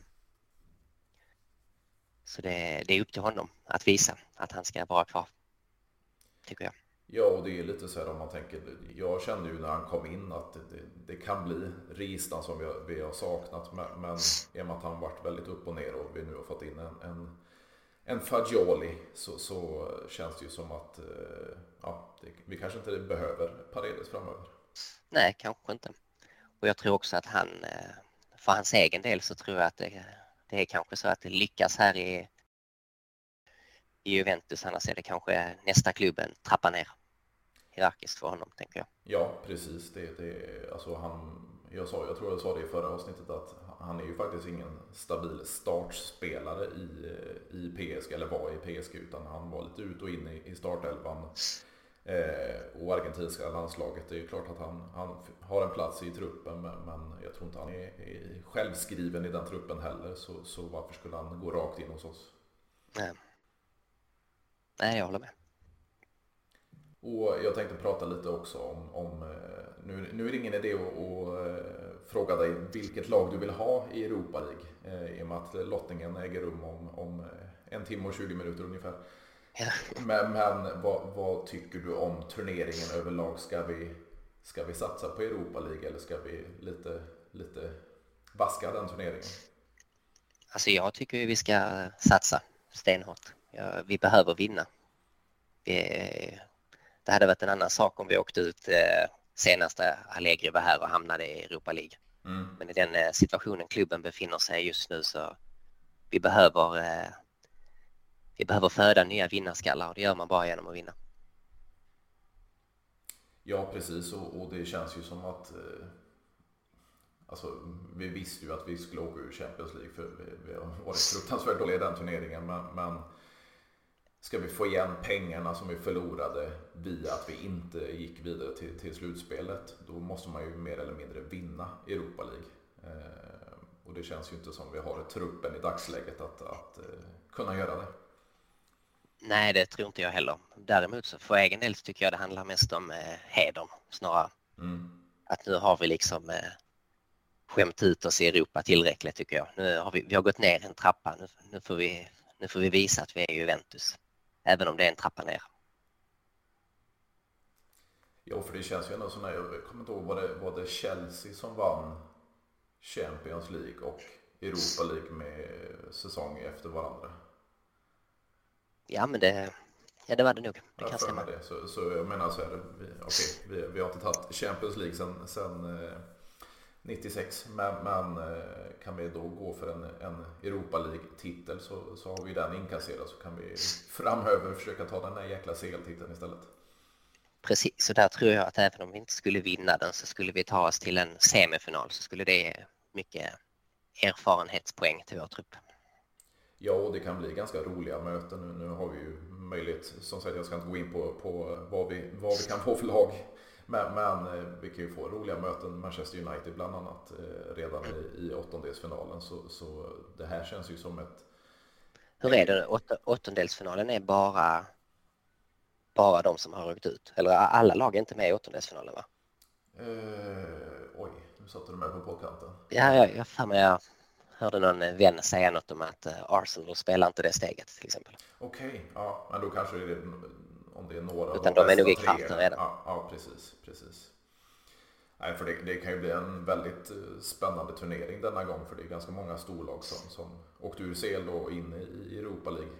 Så det, det är upp till honom att visa att han ska vara kvar, tycker jag. Ja, och det är lite så här om man tänker, jag kände ju när han kom in att det, det, det kan bli Ristan som vi har, vi har saknat, men, men i och med att han varit väldigt upp och ner och vi nu har fått in en, en, en Fagioli så, så känns det ju som att eh, ja, det, vi kanske inte behöver Paredes framöver. Nej, kanske inte. Och jag tror också att han, eh, för hans egen del så tror jag att det, det är kanske så att det lyckas här i, i Juventus. Annars är det kanske nästa klubben trappa ner hierarkiskt för honom, tänker jag. Ja, precis. Det, det, alltså han, jag, sa, jag tror jag sa det i förra avsnittet att han är ju faktiskt ingen stabil startspelare i, i PSG, eller var i PSG, utan han var lite ut och in i, i startelvan Eh, och argentinska landslaget, det är ju klart att han, han har en plats i truppen men, jag tror inte han är, är självskriven i den truppen heller så, så varför skulle han gå rakt in hos oss? Nej, Nej jag håller med. Och jag tänkte prata lite också om, om eh, nu, nu är det ingen idé att, att eh, fråga dig vilket lag du vill ha i Europa League i och med att lottningen äger rum om, om en timme och 20 minuter ungefär. Men, men vad, vad, tycker du om turneringen överlag? Ska vi, ska vi satsa på Europa League eller ska vi lite, lite vaska den turneringen? Alltså jag tycker vi ska satsa stenhårt. Ja, vi behöver vinna. Vi, det hade varit en annan sak om vi åkte ut eh, senaste Allegri var här och hamnade i Europa League. Mm. Men i den eh, situationen klubben befinner sig just nu så vi behöver eh, vi behöver föda nya vinnarskallar och det gör man bara genom att vinna. Ja, precis och, och det känns ju som att eh, Alltså, vi visste ju att vi skulle åka ur Champions League för vi, vi har varit fruktansvärt dåliga i den turneringen. Men, men ska vi få igen pengarna som vi förlorade via att vi inte gick vidare till, till slutspelet, då måste man ju mer eller mindre vinna Europa League. Eh, och det känns ju inte som vi har truppen i dagsläget att, att eh, kunna göra det. Nej, det tror inte jag heller. Däremot så för egen del tycker jag det handlar mest om eh, hedern snarare. Mm. Att nu har vi liksom eh, skämt ut oss i Europa tillräckligt tycker jag. Nu har vi, vi har gått ner en trappa. Nu, nu, får vi, nu får vi visa att vi är Juventus. Även om det är en trappa ner. Ja, för det känns ju ändå som, jag kommer inte ihåg, var det, var det Chelsea som vann Champions League och Europa League med säsong efter varandra? Ja, men det, ja, det var det nog. Det kan stämma. Det. Så, så jag menar så är det, vi, okay, vi, vi har inte tagit Champions League sedan, sedan eh, 96. Men, men eh, kan vi då gå för en, en Europa League-titel så, så har vi den inkasserad så kan vi framöver försöka ta den där jäkla CL-titeln istället. Precis, så där tror jag att även om vi inte skulle vinna den så skulle vi ta oss till en semifinal så skulle det ge mycket erfarenhetspoäng till vår trupp. Ja, och det kan bli ganska roliga möten. Nu, har vi ju möjligt. Som sagt, jag ska inte gå in på, på vad, vi, vad vi kan få för lag. Men, men eh, vi kan ju få roliga möten, Manchester United bland annat, eh, redan i, i åttondelsfinalen. Så, så det här känns ju som ett... Hur är det? Åt, åttondelsfinalen är bara, bara de som har ryckt ut? Eller alla lag är inte med i åttondelsfinalen va? Eh, oj, nu satte du mig på poddkanten. Ja, jag har för mig jag hörde någon vän säga något om att eh, Arsenal spelar inte det steget till exempel. Okej, okay, ja, men då kanske det är om det är några Utan de, är nog i kraften redan. Ja, ja, precis, precis. Nej, för det, det, kan ju bli en väldigt eh, spännande turnering denna gång för det är ganska många storlag som, som åkte ur CL och in i Europa League.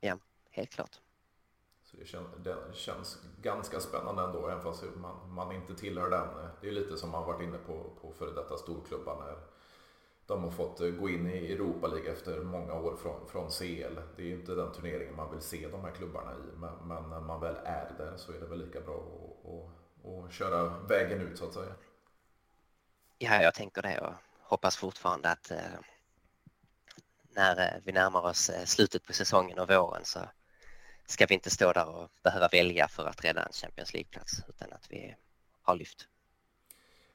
Ja, helt klart. Så det känns, det känns ganska spännande ändå, även fast man, man inte tillhör den. Det är lite som man varit inne på, på före detta storklubbar när de har fått eh, gå in i Europa League efter många år från, från CL. Det är ju inte den turneringen man vill se de här klubbarna i, men, men när man väl är där så är det väl lika bra att, att, att köra vägen ut så att säga. Ja, jag tänker det och hoppas fortfarande att eh, när eh, vi närmar oss eh, slutet på säsongen och våren så ska vi inte stå där och behöva välja för att rädda en Champions League-plats utan att vi har lyft.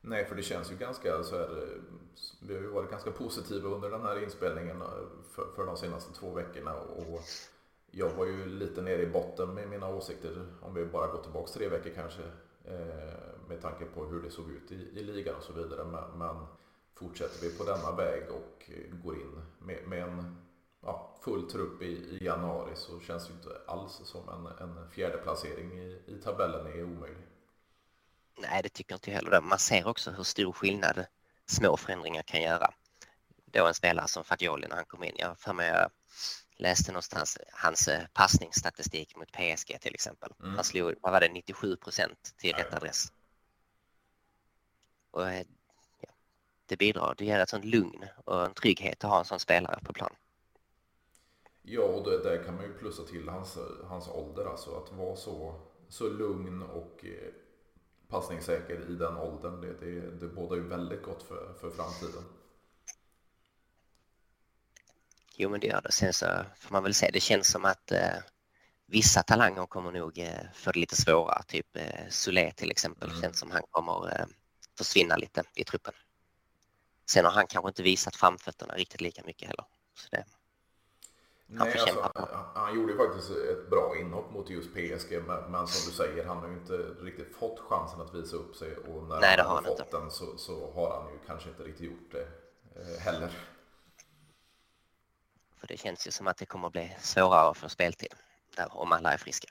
Nej, för det känns ju ganska så här, eh, vi har ju varit ganska positiva under den här inspelningen eh, för, för de senaste två veckorna och jag var ju lite nere i botten med mina åsikter om vi bara går tillbaka tre veckor kanske eh, med tanke på hur det såg ut i, i ligan och så vidare. Men, men fortsätter vi på denna väg och går in med, med en ja, full trupp i, i, januari så känns det inte alls som en, en fjärde placering i, i tabellen är omöjlig. Nej, det tycker inte jag heller. Man ser också hur stor skillnad små förändringar kan göra. Då en spelare som Fagioli när han kom in. Jag för mig jag läste någonstans hans eh, passningsstatistik mot PSG till exempel. Mm. Han slog, vad var det, 97 procent till rätt adress. Och eh, ja, det bidrar, det ger ett sånt lugn och en trygghet att ha en sån spelare på plan. Ja, och det, där kan man ju plussa till hans, hans ålder, alltså att vara så, så lugn och eh, passningssäker i den åldern. Det, det, det bådar ju väldigt gott för, för framtiden. Jo, men det gör det. Sen så får man väl säga, det känns som att eh, vissa talanger kommer nog eh, få det lite svårare. Typ eh, Solé till exempel, mm. känns som han kommer eh, försvinna lite i truppen. Sen har han kanske inte visat framfötterna riktigt lika mycket heller. Så det, han Nej, alltså, han, han gjorde faktiskt ett bra inhopp mot just PSG, men, men, som du säger, han har ju inte riktigt fått chansen att visa upp sig och när Nej, han har fått inte. den så, så, har han ju kanske inte riktigt gjort det eh, heller. För det känns ju som att det kommer att bli svårare att få speltid där, om alla är friska.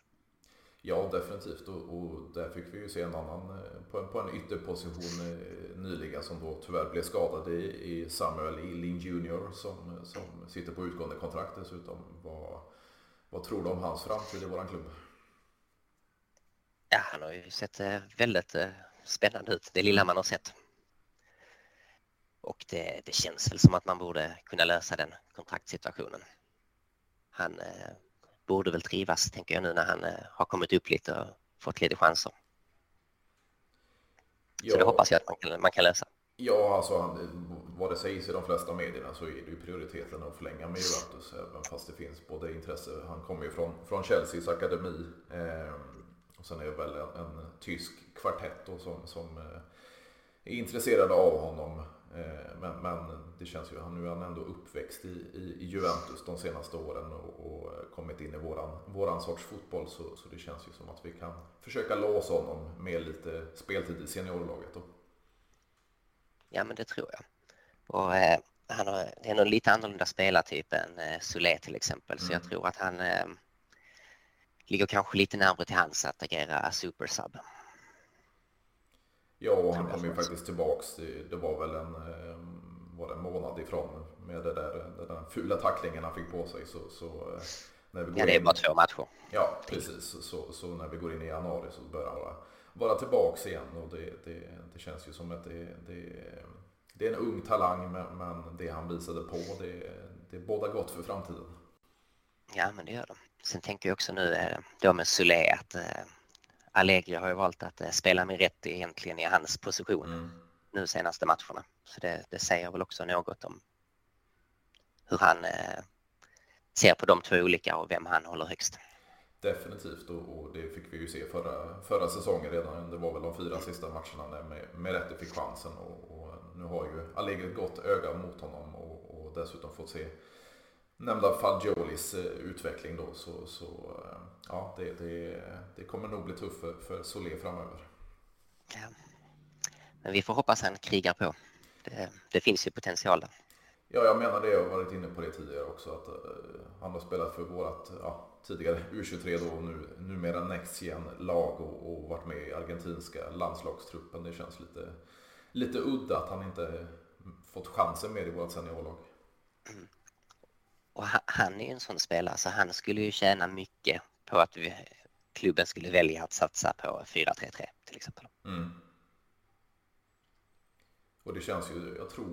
Ja, definitivt. Och, och där fick vi ju se en annan eh, på en, på en ytterposition eh, nyligen som då tyvärr blev skadad i, i Samuel Lin Jr som, som sitter på utgående kontrakt dessutom. Vad, vad tror du om hans framtid i våran klubb? Ja, han har ju sett eh, väldigt spännande ut, det lilla man har sett. Och det, det känns väl som att man borde kunna lösa den kontraktssituationen. Han borde väl trivas, tänker jag nu när han eh, har kommit upp lite och fått lite chanser. Ja. Så det hoppas jag att man kan, man kan lösa. Ja, alltså vad det sägs i de flesta medierna så är det ju prioriteten att förlänga med Juventus även fast det finns både intresse. Han kommer ju från, från Chelseas akademi eh, och sen är det väl en, en tysk kvartett som, som eh, är intresserade av honom. Eh, men, men, det känns ju, nu är han ändå uppväxt i, i, i Juventus de senaste åren och, och, kommit in i våran, våran sorts fotboll så, så det känns ju som att vi kan försöka låsa honom med lite speltid i seniorlaget. Då. Ja men det tror jag. Och, eh, han har, det är nog lite annorlunda spelartyp än eh, Solé till exempel så mm. jag tror att han eh, ligger kanske lite närmare till hans att agera supersub. Ja, han kom ju faktiskt tillbaks. Det var väl en, eh, var det en månad ifrån med det där, den där fula tacklingen han fick på sig. Så, så eh, när vi går ja, det är in, bara två matcher. Ja, precis. Så, så när vi går in i januari så börjar han vara, vara tillbaks igen. Och det, det, det känns ju som att det, det, det är en ung talang, men, men det han visade på, det, det båda gott för framtiden. Ja, men det gör det. Sen tänker jag också nu eh, då med Solé att Allegri har ju valt att eh, spela med rätt egentligen i hans position mm. nu senaste matcherna. Så det, det, säger väl också något om hur han eh, ser på de två olika och vem han håller högst. Definitivt och, det fick vi ju se förra, förra säsongen redan. Det var väl de fyra sista matcherna när med, Meretti fick chansen och, och, nu har ju Allegri ett gott öga mot honom och, och dessutom fått se nämnda Fagiolis eh, utveckling då så, så eh, ja, det, det, det kommer nog bli tufft för, för Solé framöver. Ja. Men vi får hoppas han krigar på. Det, det finns ju potential där. Ja, jag menar det. Jag har varit inne på det tidigare också. Att uh, han har spelat för vårt ja, tidigare U23 då och nu, numera Next Gen-lag och, och, varit med i argentinska landslagstruppen. Det känns lite, lite udda att han inte fått chansen mer i vårt seniorlag. Mm. Och han är ju en sån spelare så han skulle ju tjäna mycket på att vi, klubben skulle välja att satsa på 4-3-3 till exempel. Mm. Och det känns ju, jag tror,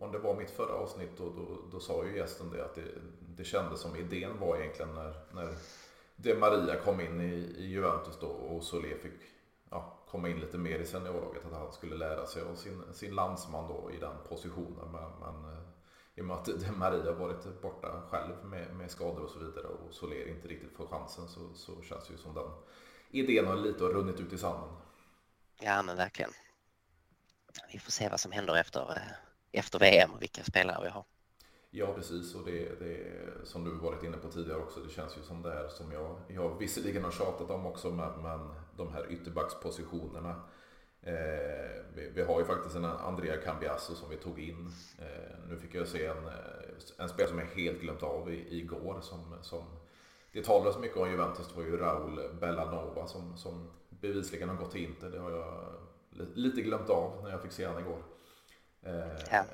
om det var mitt förra avsnitt då, då, då sa ju gästen det att det, det kändes som idén var egentligen när, när det Maria kom in i, i Juventus då och Solé fick ja, komma in lite mer i seniorlaget. Att han skulle lära sig av sin, sin landsman då i den positionen. Men, men eh, i och med att Maria varit borta själv med, med skador och så vidare och Soler inte riktigt får chansen så, så känns det ju som den idén har lite runnit ut i sanden. Ja men verkligen. Vi får se vad som händer efter, eh, efter VM och vilka spelare vi har. Ja precis och det, det som du varit inne på tidigare också. Det känns ju som det här som jag, jag visserligen har tjatat om också men, men de här ytterbackspositionerna. Eh, vi, har ju faktiskt en Andrea Cambiasso som vi tog in. Eh, nu fick jag se en, eh, en spelare som jag helt glömt av i, igår. Som, som, det talades mycket om Juventus, det var ju Raul Bellanova som, som bevisligen har gått till Inter. Det har jag lite glömt av när jag fick se honom igår. Ja.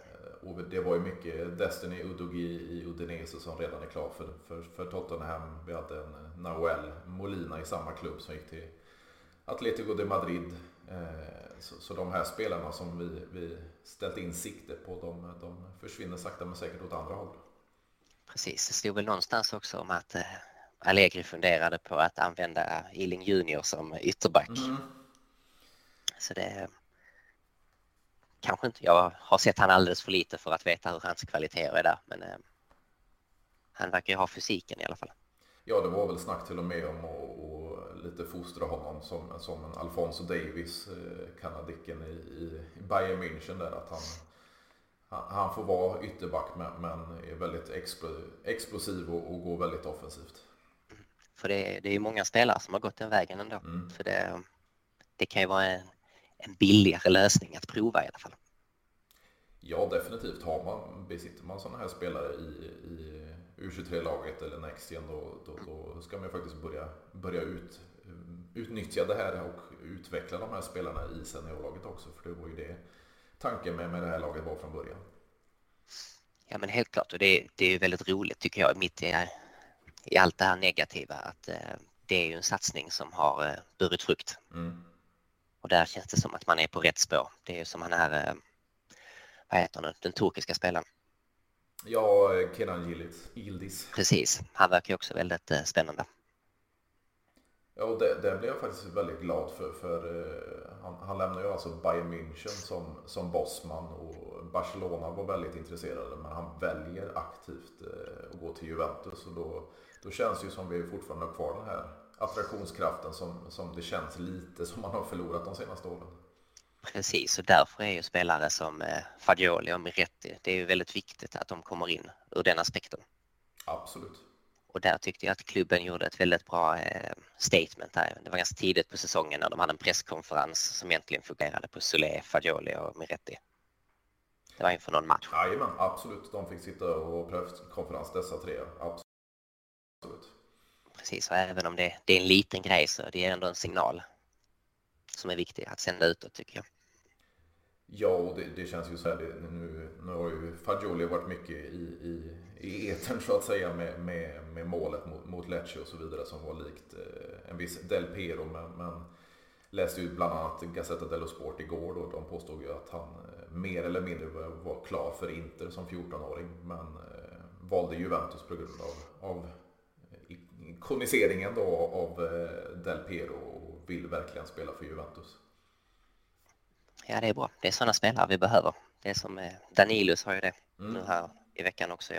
Och det var ju mycket Destiny Udogi i Udinese som redan är klar för, för, för Tottenham. Vi hade en Nahuel Molina i samma klubb som gick till Atletico de Madrid. Eh, så, så de här spelarna som vi, vi ställt in sikte på, de, de försvinner sakta men säkert åt andra håll. Precis, det stod väl någonstans också om att eh, Allegri funderade på att använda Iling Junior som ytterback. Mm. Så det kanske inte, jag har sett han alldeles för lite för att veta hur hans kvaliteter är där, men eh, han verkar ju ha fysiken i alla fall. Ja, det var väl snack till och med om att lite fostra honom som, som en Alfonso Davis, eh, kanadicken i, i Bayern München där, att han, han får vara ytterback men är väldigt explosiv och, går väldigt offensivt. För det, det är ju många spelare som har gått den vägen ändå. Mm. För det, det kan ju vara en, en billigare lösning att prova i alla fall. Ja, definitivt. Har man, besitter man sådana här spelare i, i U23-laget eller Nextgen då, då, då, ska man ju faktiskt börja, börja ut, utnyttja det här och utveckla de här spelarna i seniorlaget också. För det var ju det tanken med, med det här laget var från början. Ja men helt klart och det, det är ju väldigt roligt tycker jag mitt i, i allt det här negativa att eh, det är ju en satsning som har eh, burit frukt. Mm. Och där känns det som att man är på rätt spår. Det är ju som han är, eh, vad heter han, den turkiska spelaren. Ja, Kenan Yildiz. Precis, han verkar ju också väldigt eh, spännande. Ja, och det, det blev jag faktiskt väldigt glad för. för uh, han, han lämnar ju alltså Bayern München som, som bossman och Barcelona var väldigt intresserade. Men han väljer aktivt uh, att gå till Juventus och då, då känns det ju som vi fortfarande har kvar den här attraktionskraften som, som det känns lite som man har förlorat de senaste åren. Precis, och därför är ju spelare som eh, Fagioli och Miretti, det är ju väldigt viktigt att de kommer in ur den aspekten. Absolut. Och där tyckte jag att klubben gjorde ett väldigt bra eh, statement här. Det var ganska tidigt på säsongen när de hade en presskonferens som egentligen fokuserade på Solé, Fagioli och Miretti. Det var inför någon match. Jajamän, absolut. De fick sitta och presskonferens dessa tre. Absolut precis. Och även om det, det är en liten grej så det är ändå en signal som är viktig att sända utåt tycker jag. Ja, och det, det känns ju så här. Det, nu, nu har ju Fagioli varit mycket i, i, i etern så att säga med, med, med målet mot, mot Lecce och så vidare som var likt eh, en viss Del Pero. Men, men läste ju bland annat Gazzetta dello Sport igår då de påstod ju att han eh, mer eller mindre var klar för Inter som 14-åring. Men eh, valde Juventus på grund av, av ikoniseringen då av eh, Del Piero och vill verkligen spela för Juventus. Ja, det är bra. Det är sådana spelare vi behöver. Det är som eh, Danilus har ju det mm. nu här i veckan också.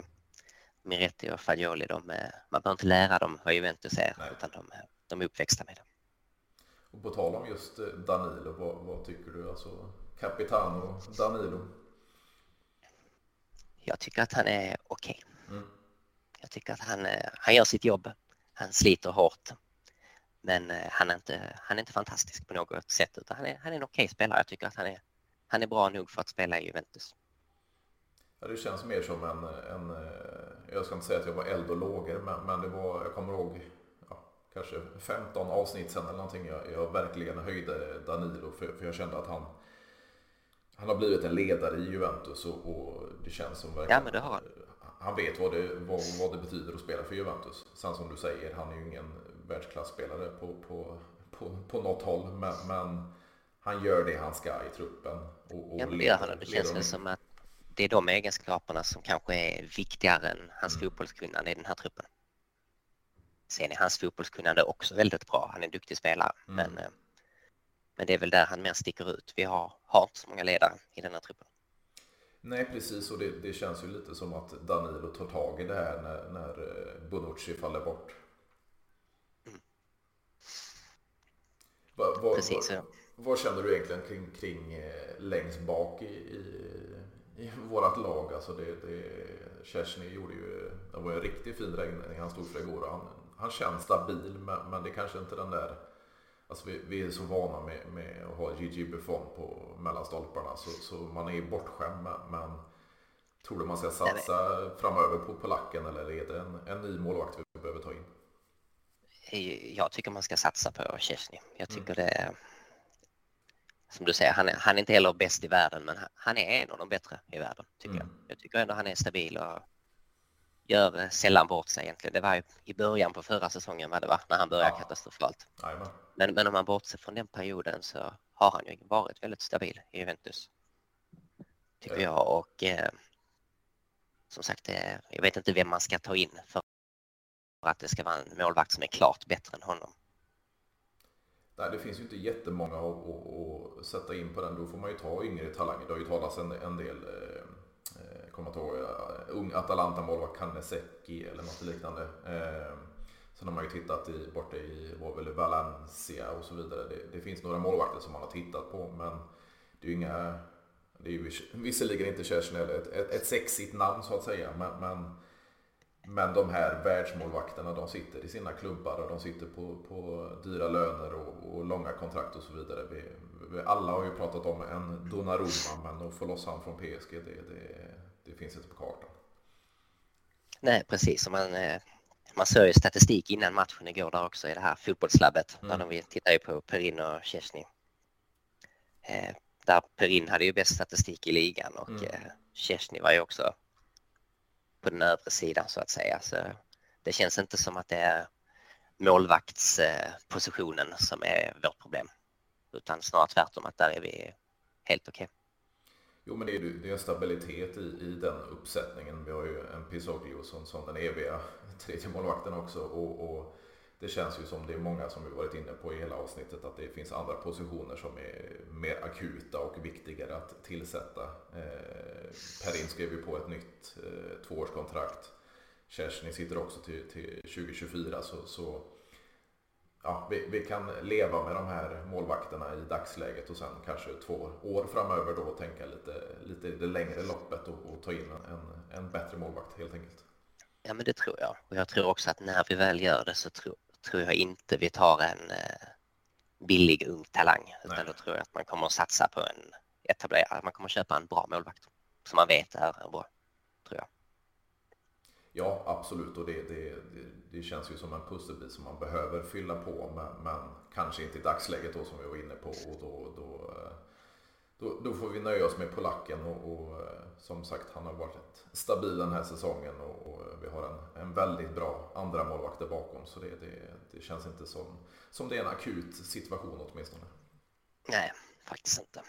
Miretti och Fagioli, de, man behöver inte lära dem vad Juventus är, Nej. utan de, de är uppväxta med det. Och på tal om just Danilo, vad, vad tycker du? Alltså Capitano Danilo? Jag tycker att han är okej. Okay. Mm. Jag tycker att han, han gör sitt jobb. Han sliter hårt. Men han är inte, han är inte fantastisk på något sätt utan han är, han är en okej okay spelare. Jag tycker att han är, han är bra nog för att spela i Juventus. Ja, det känns mer som en, en, jag ska inte säga att jag var eld och lågor, men, men det var, jag kommer ihåg ja, kanske 15 avsnitt sen eller någonting, jag, jag verkligen höjde Danilo för, för jag kände att han, han har blivit en ledare i Juventus och, och det känns som verkligen, ja, men det har han. han vet vad det, vad, vad det betyder att spela för Juventus. Sen som du säger, han är ju ingen världsklasspelare på, på, på, på något håll, men, men han gör det han ska i truppen. Och, och ja, men det gör han. Det känns väl som att det är de egenskaperna som kanske är viktigare än hans mm. fotbollskunnande i den här truppen. Sen är hans fotbollskunnande också väldigt bra. Han är en duktig spelare, mm. men, eh, men det är väl där han mer sticker ut. Vi har, har inte så många ledare i den här truppen. Nej, precis. Och det, det, känns ju lite som att Danilo tar tag i det här när, när eh, Bonucci faller bort. Mm. Va, va, precis, va, ja. Vad känner du egentligen kring, kring eh, längst bak i, i i vårat lag. Alltså det, det, Kersny gjorde ju, det var en riktigt fin räddning han stod för igår. Han, han känns stabil men, men det är kanske inte den där Alltså vi, vi är så vana med, med att ha Gigi Buffon på mellanstolparna så, så man är bortskämd. Men, men tror du man ska satsa framöver på polacken eller är det en, en ny målvakt vi behöver ta in? Jag tycker man ska satsa på Chesney. Jag tycker mm. det som du säger, han är, han är inte heller bäst i världen, men han är en av de bättre i världen, tycker mm. jag. Jag tycker ändå han är stabil och gör sällan bort sig egentligen. Det var ju i början på förra säsongen var det va, när han började ja. katastrofalt. Men, men om man bortser från den perioden så har han ju varit väldigt stabil i Juventus. Tycker ja. jag och eh, som sagt, eh, jag vet inte vem man ska ta in för att det ska vara en målvakt som är klart bättre än honom. Nej, det finns ju inte jättemånga att, att, att sätta in på den. Då får man ju ta yngre talanger. Det har ju talats en, en del, eh, eh kommer jag ihåg, eh, ung Atalanta-målvakt Kanesecki eller något liknande. Eh, sen har man ju tittat i, borta i, var väl Valencia och så vidare. Det, det, finns några målvakter som man har tittat på, men det är ju inga, det är ju visserligen inte Kerstin ett, ett, ett sexigt namn så att säga, men, men men de här världsmålvakterna de sitter i sina klubbar och de sitter på, på dyra löner och, och långa kontrakt och så vidare. Vi, vi, alla har ju pratat om en Donnarumma men att få loss han från PSG det, det, det finns inte på kartan. Nej precis, man, eh, man såg ju statistik innan matchen igår där också i det här fotbollslabbet. Mm. Där vi tittar ju på Perin och Chesney. Eh, där Perin hade ju bäst statistik i ligan och mm. eh, Chesney var ju också på den övre sidan så att säga. Så det känns inte som att det är målvaktspositionen eh, som är vårt problem. Utan snarare tvärtom att där är vi helt okej. Okay. Jo men det är, det är en stabilitet i, i den uppsättningen. Vi har ju en Pisoglio som, som den eviga tredje målvakten också. Och, och det känns ju som det är många som vi varit inne på i hela avsnittet att det finns andra positioner som är mer akuta och viktigare att tillsätta. Eh, Perin skrev ju på ett nytt eh, tvåårskontrakt. Kerstin sitter också till, till 2024 så, så ja, vi, vi, kan leva med de här målvakterna i dagsläget och sen kanske två år framöver då tänka lite, lite i det längre loppet och, och ta in en, en bättre målvakt helt enkelt. Ja men det tror jag och jag tror också att när vi väl gör det så tror, tror jag inte vi tar en eh, billig ung talang. Utan Nej. då tror jag att man kommer att satsa på en etablerad, man kommer att köpa en bra målvakt som man vet är bra, tror jag. Ja, absolut. Och det, det, det, känns ju som en pusselbit som man behöver fylla på men, men kanske inte i dagsläget då som vi var inne på. Och då, då, eh, då, då får vi nöja oss med polacken och, och, eh, som sagt han har varit stabil den här säsongen och, och vi har en, en väldigt bra andra målvakter bakom så det, det, det känns inte som, som det är en akut situation åtminstone. Nej, faktiskt inte.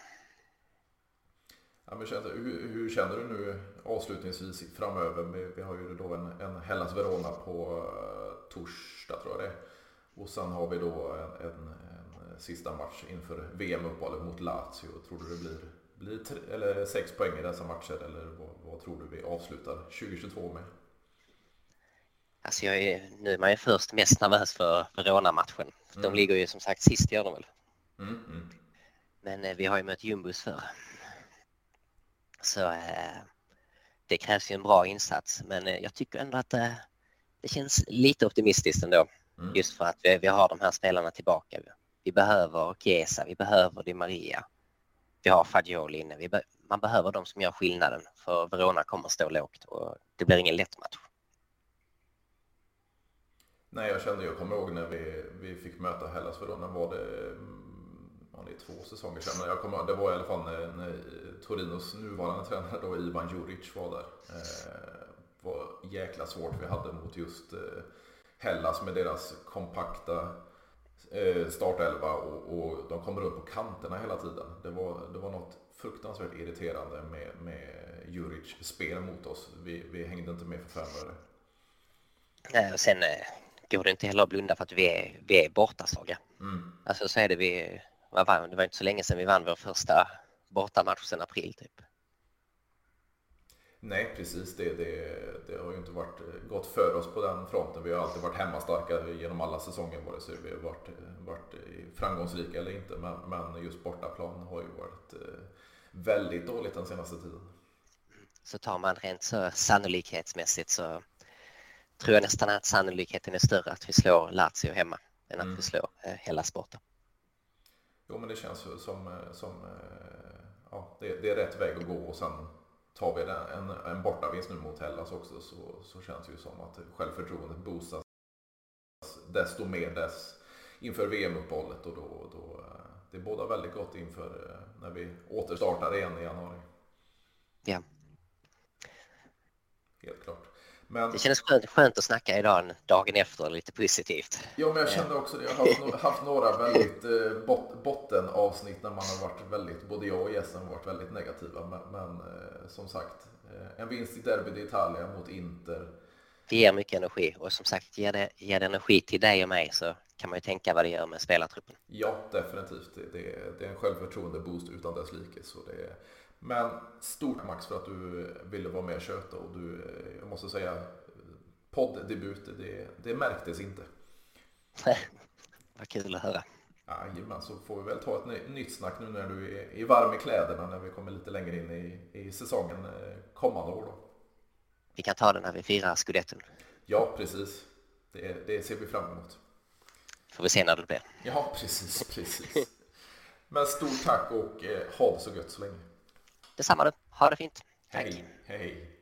Ja, men hur, hur, känner du nu avslutningsvis framöver? Vi har ju då en, en Hellas Verona på uh, torsdag tror jag det är. Och sen har vi då en, en sista match inför VM-uppehållet mot Lazio. Tror du det blir, blir tre, eller sex poäng i dessa matcher eller vad, vad tror du vi avslutar 2022 med? Alltså jag är, nu är man ju först mest nervös för Verona-matchen. De Mm. ligger ju som sagt sist gör de väl. Mm, mm. Men eh, vi har ju mött jumbos förr. Så eh, det krävs ju en bra insats. Men eh, jag tycker ändå att eh, det känns lite optimistiskt ändå. Mm. Just för att vi, vi har de här spelarna tillbaka. Vi behöver Chiesa, vi behöver Di Maria. Vi har Fagioli inne. Vi be man behöver de som gör skillnaden för Verona kommer stå lågt och det blir ingen lätt match. Nej, jag kände, jag kommer ihåg när vi, vi fick möta Hellas Verona var det, mm, ja, det är två säsonger sedan, men jag kommer ihåg, det var i alla fall när, när Torinos nuvarande tränare då, Ivan Juric var där. Eh, var jäkla svårt vi hade mot just eh, Hellas med deras kompakta startelva och, och de kommer upp på kanterna hela tiden. Det var, det var något fruktansvärt irriterande med, med Juric spel mot oss. Vi, vi hängde inte med för fem öre. Eh, Och sen eh, går det inte heller att blunda för att vi är, vi är bortasaga. Mm. Alltså så är det vi, det var inte så länge sedan vi vann vår första bortamatch sedan april typ. Nej, precis. Det, det, det har ju inte varit gått för oss på den fronten. Vi har alltid varit hemmastarka genom alla säsonger vare sig vi har varit, varit framgångsrika eller inte. Men, men just bortaplan har ju varit eh, väldigt dåligt den senaste tiden. Så tar man rent så sannolikhetsmässigt så tror jag nästan att sannolikheten är större att vi slår Lazio hemma än att Mm. vi slår eh, hela sporten. Jo, men det känns som, eh, som eh, ja, det, det är rätt väg att gå och sen tar vi en, en bortavinst nu mot Hellas också så, så känns det ju som att självförtroendet boostas desto mer dess inför VM-uppehållet och då, då eh, det bådar väldigt gott inför eh, när vi återstartar igen i januari. Ja. Helt klart. Men, Det kändes skönt, skönt att snacka idag dagen efter lite positivt. ja, men jag kände också det. Jag har haft, haft några väldigt eh, bot, bottenavsnitt när man har varit väldigt, både jag och gästen har varit väldigt negativa. Men, men eh, som sagt, eh, en vinst i Derby d'Italia mot Inter. Det ger mycket energi och som sagt ger det, ger det energi till dig och mig så kan man ju tänka vad det gör med spelartruppen. Ja, definitivt. Det, det, det är en självförtroende-boost utan dess like. Så det men stort Max för att du ville vara med och köta och du, jag måste säga, podddebut, det, det märktes inte. vad kul att höra. Jajamän, så får vi väl ta ett ny- nytt snack nu när du är, är varm i kläderna när vi kommer lite längre in i, i säsongen eh, kommande år. Då. Vi kan ta det när vi firar scudetton. Ja, precis. Det, det ser vi fram emot. Får vi se när det blir. Ja, precis, precis. Men stort tack och eh, ha det så gött så länge. Detsamma du. Ha det fint. Tack. Hej, hej.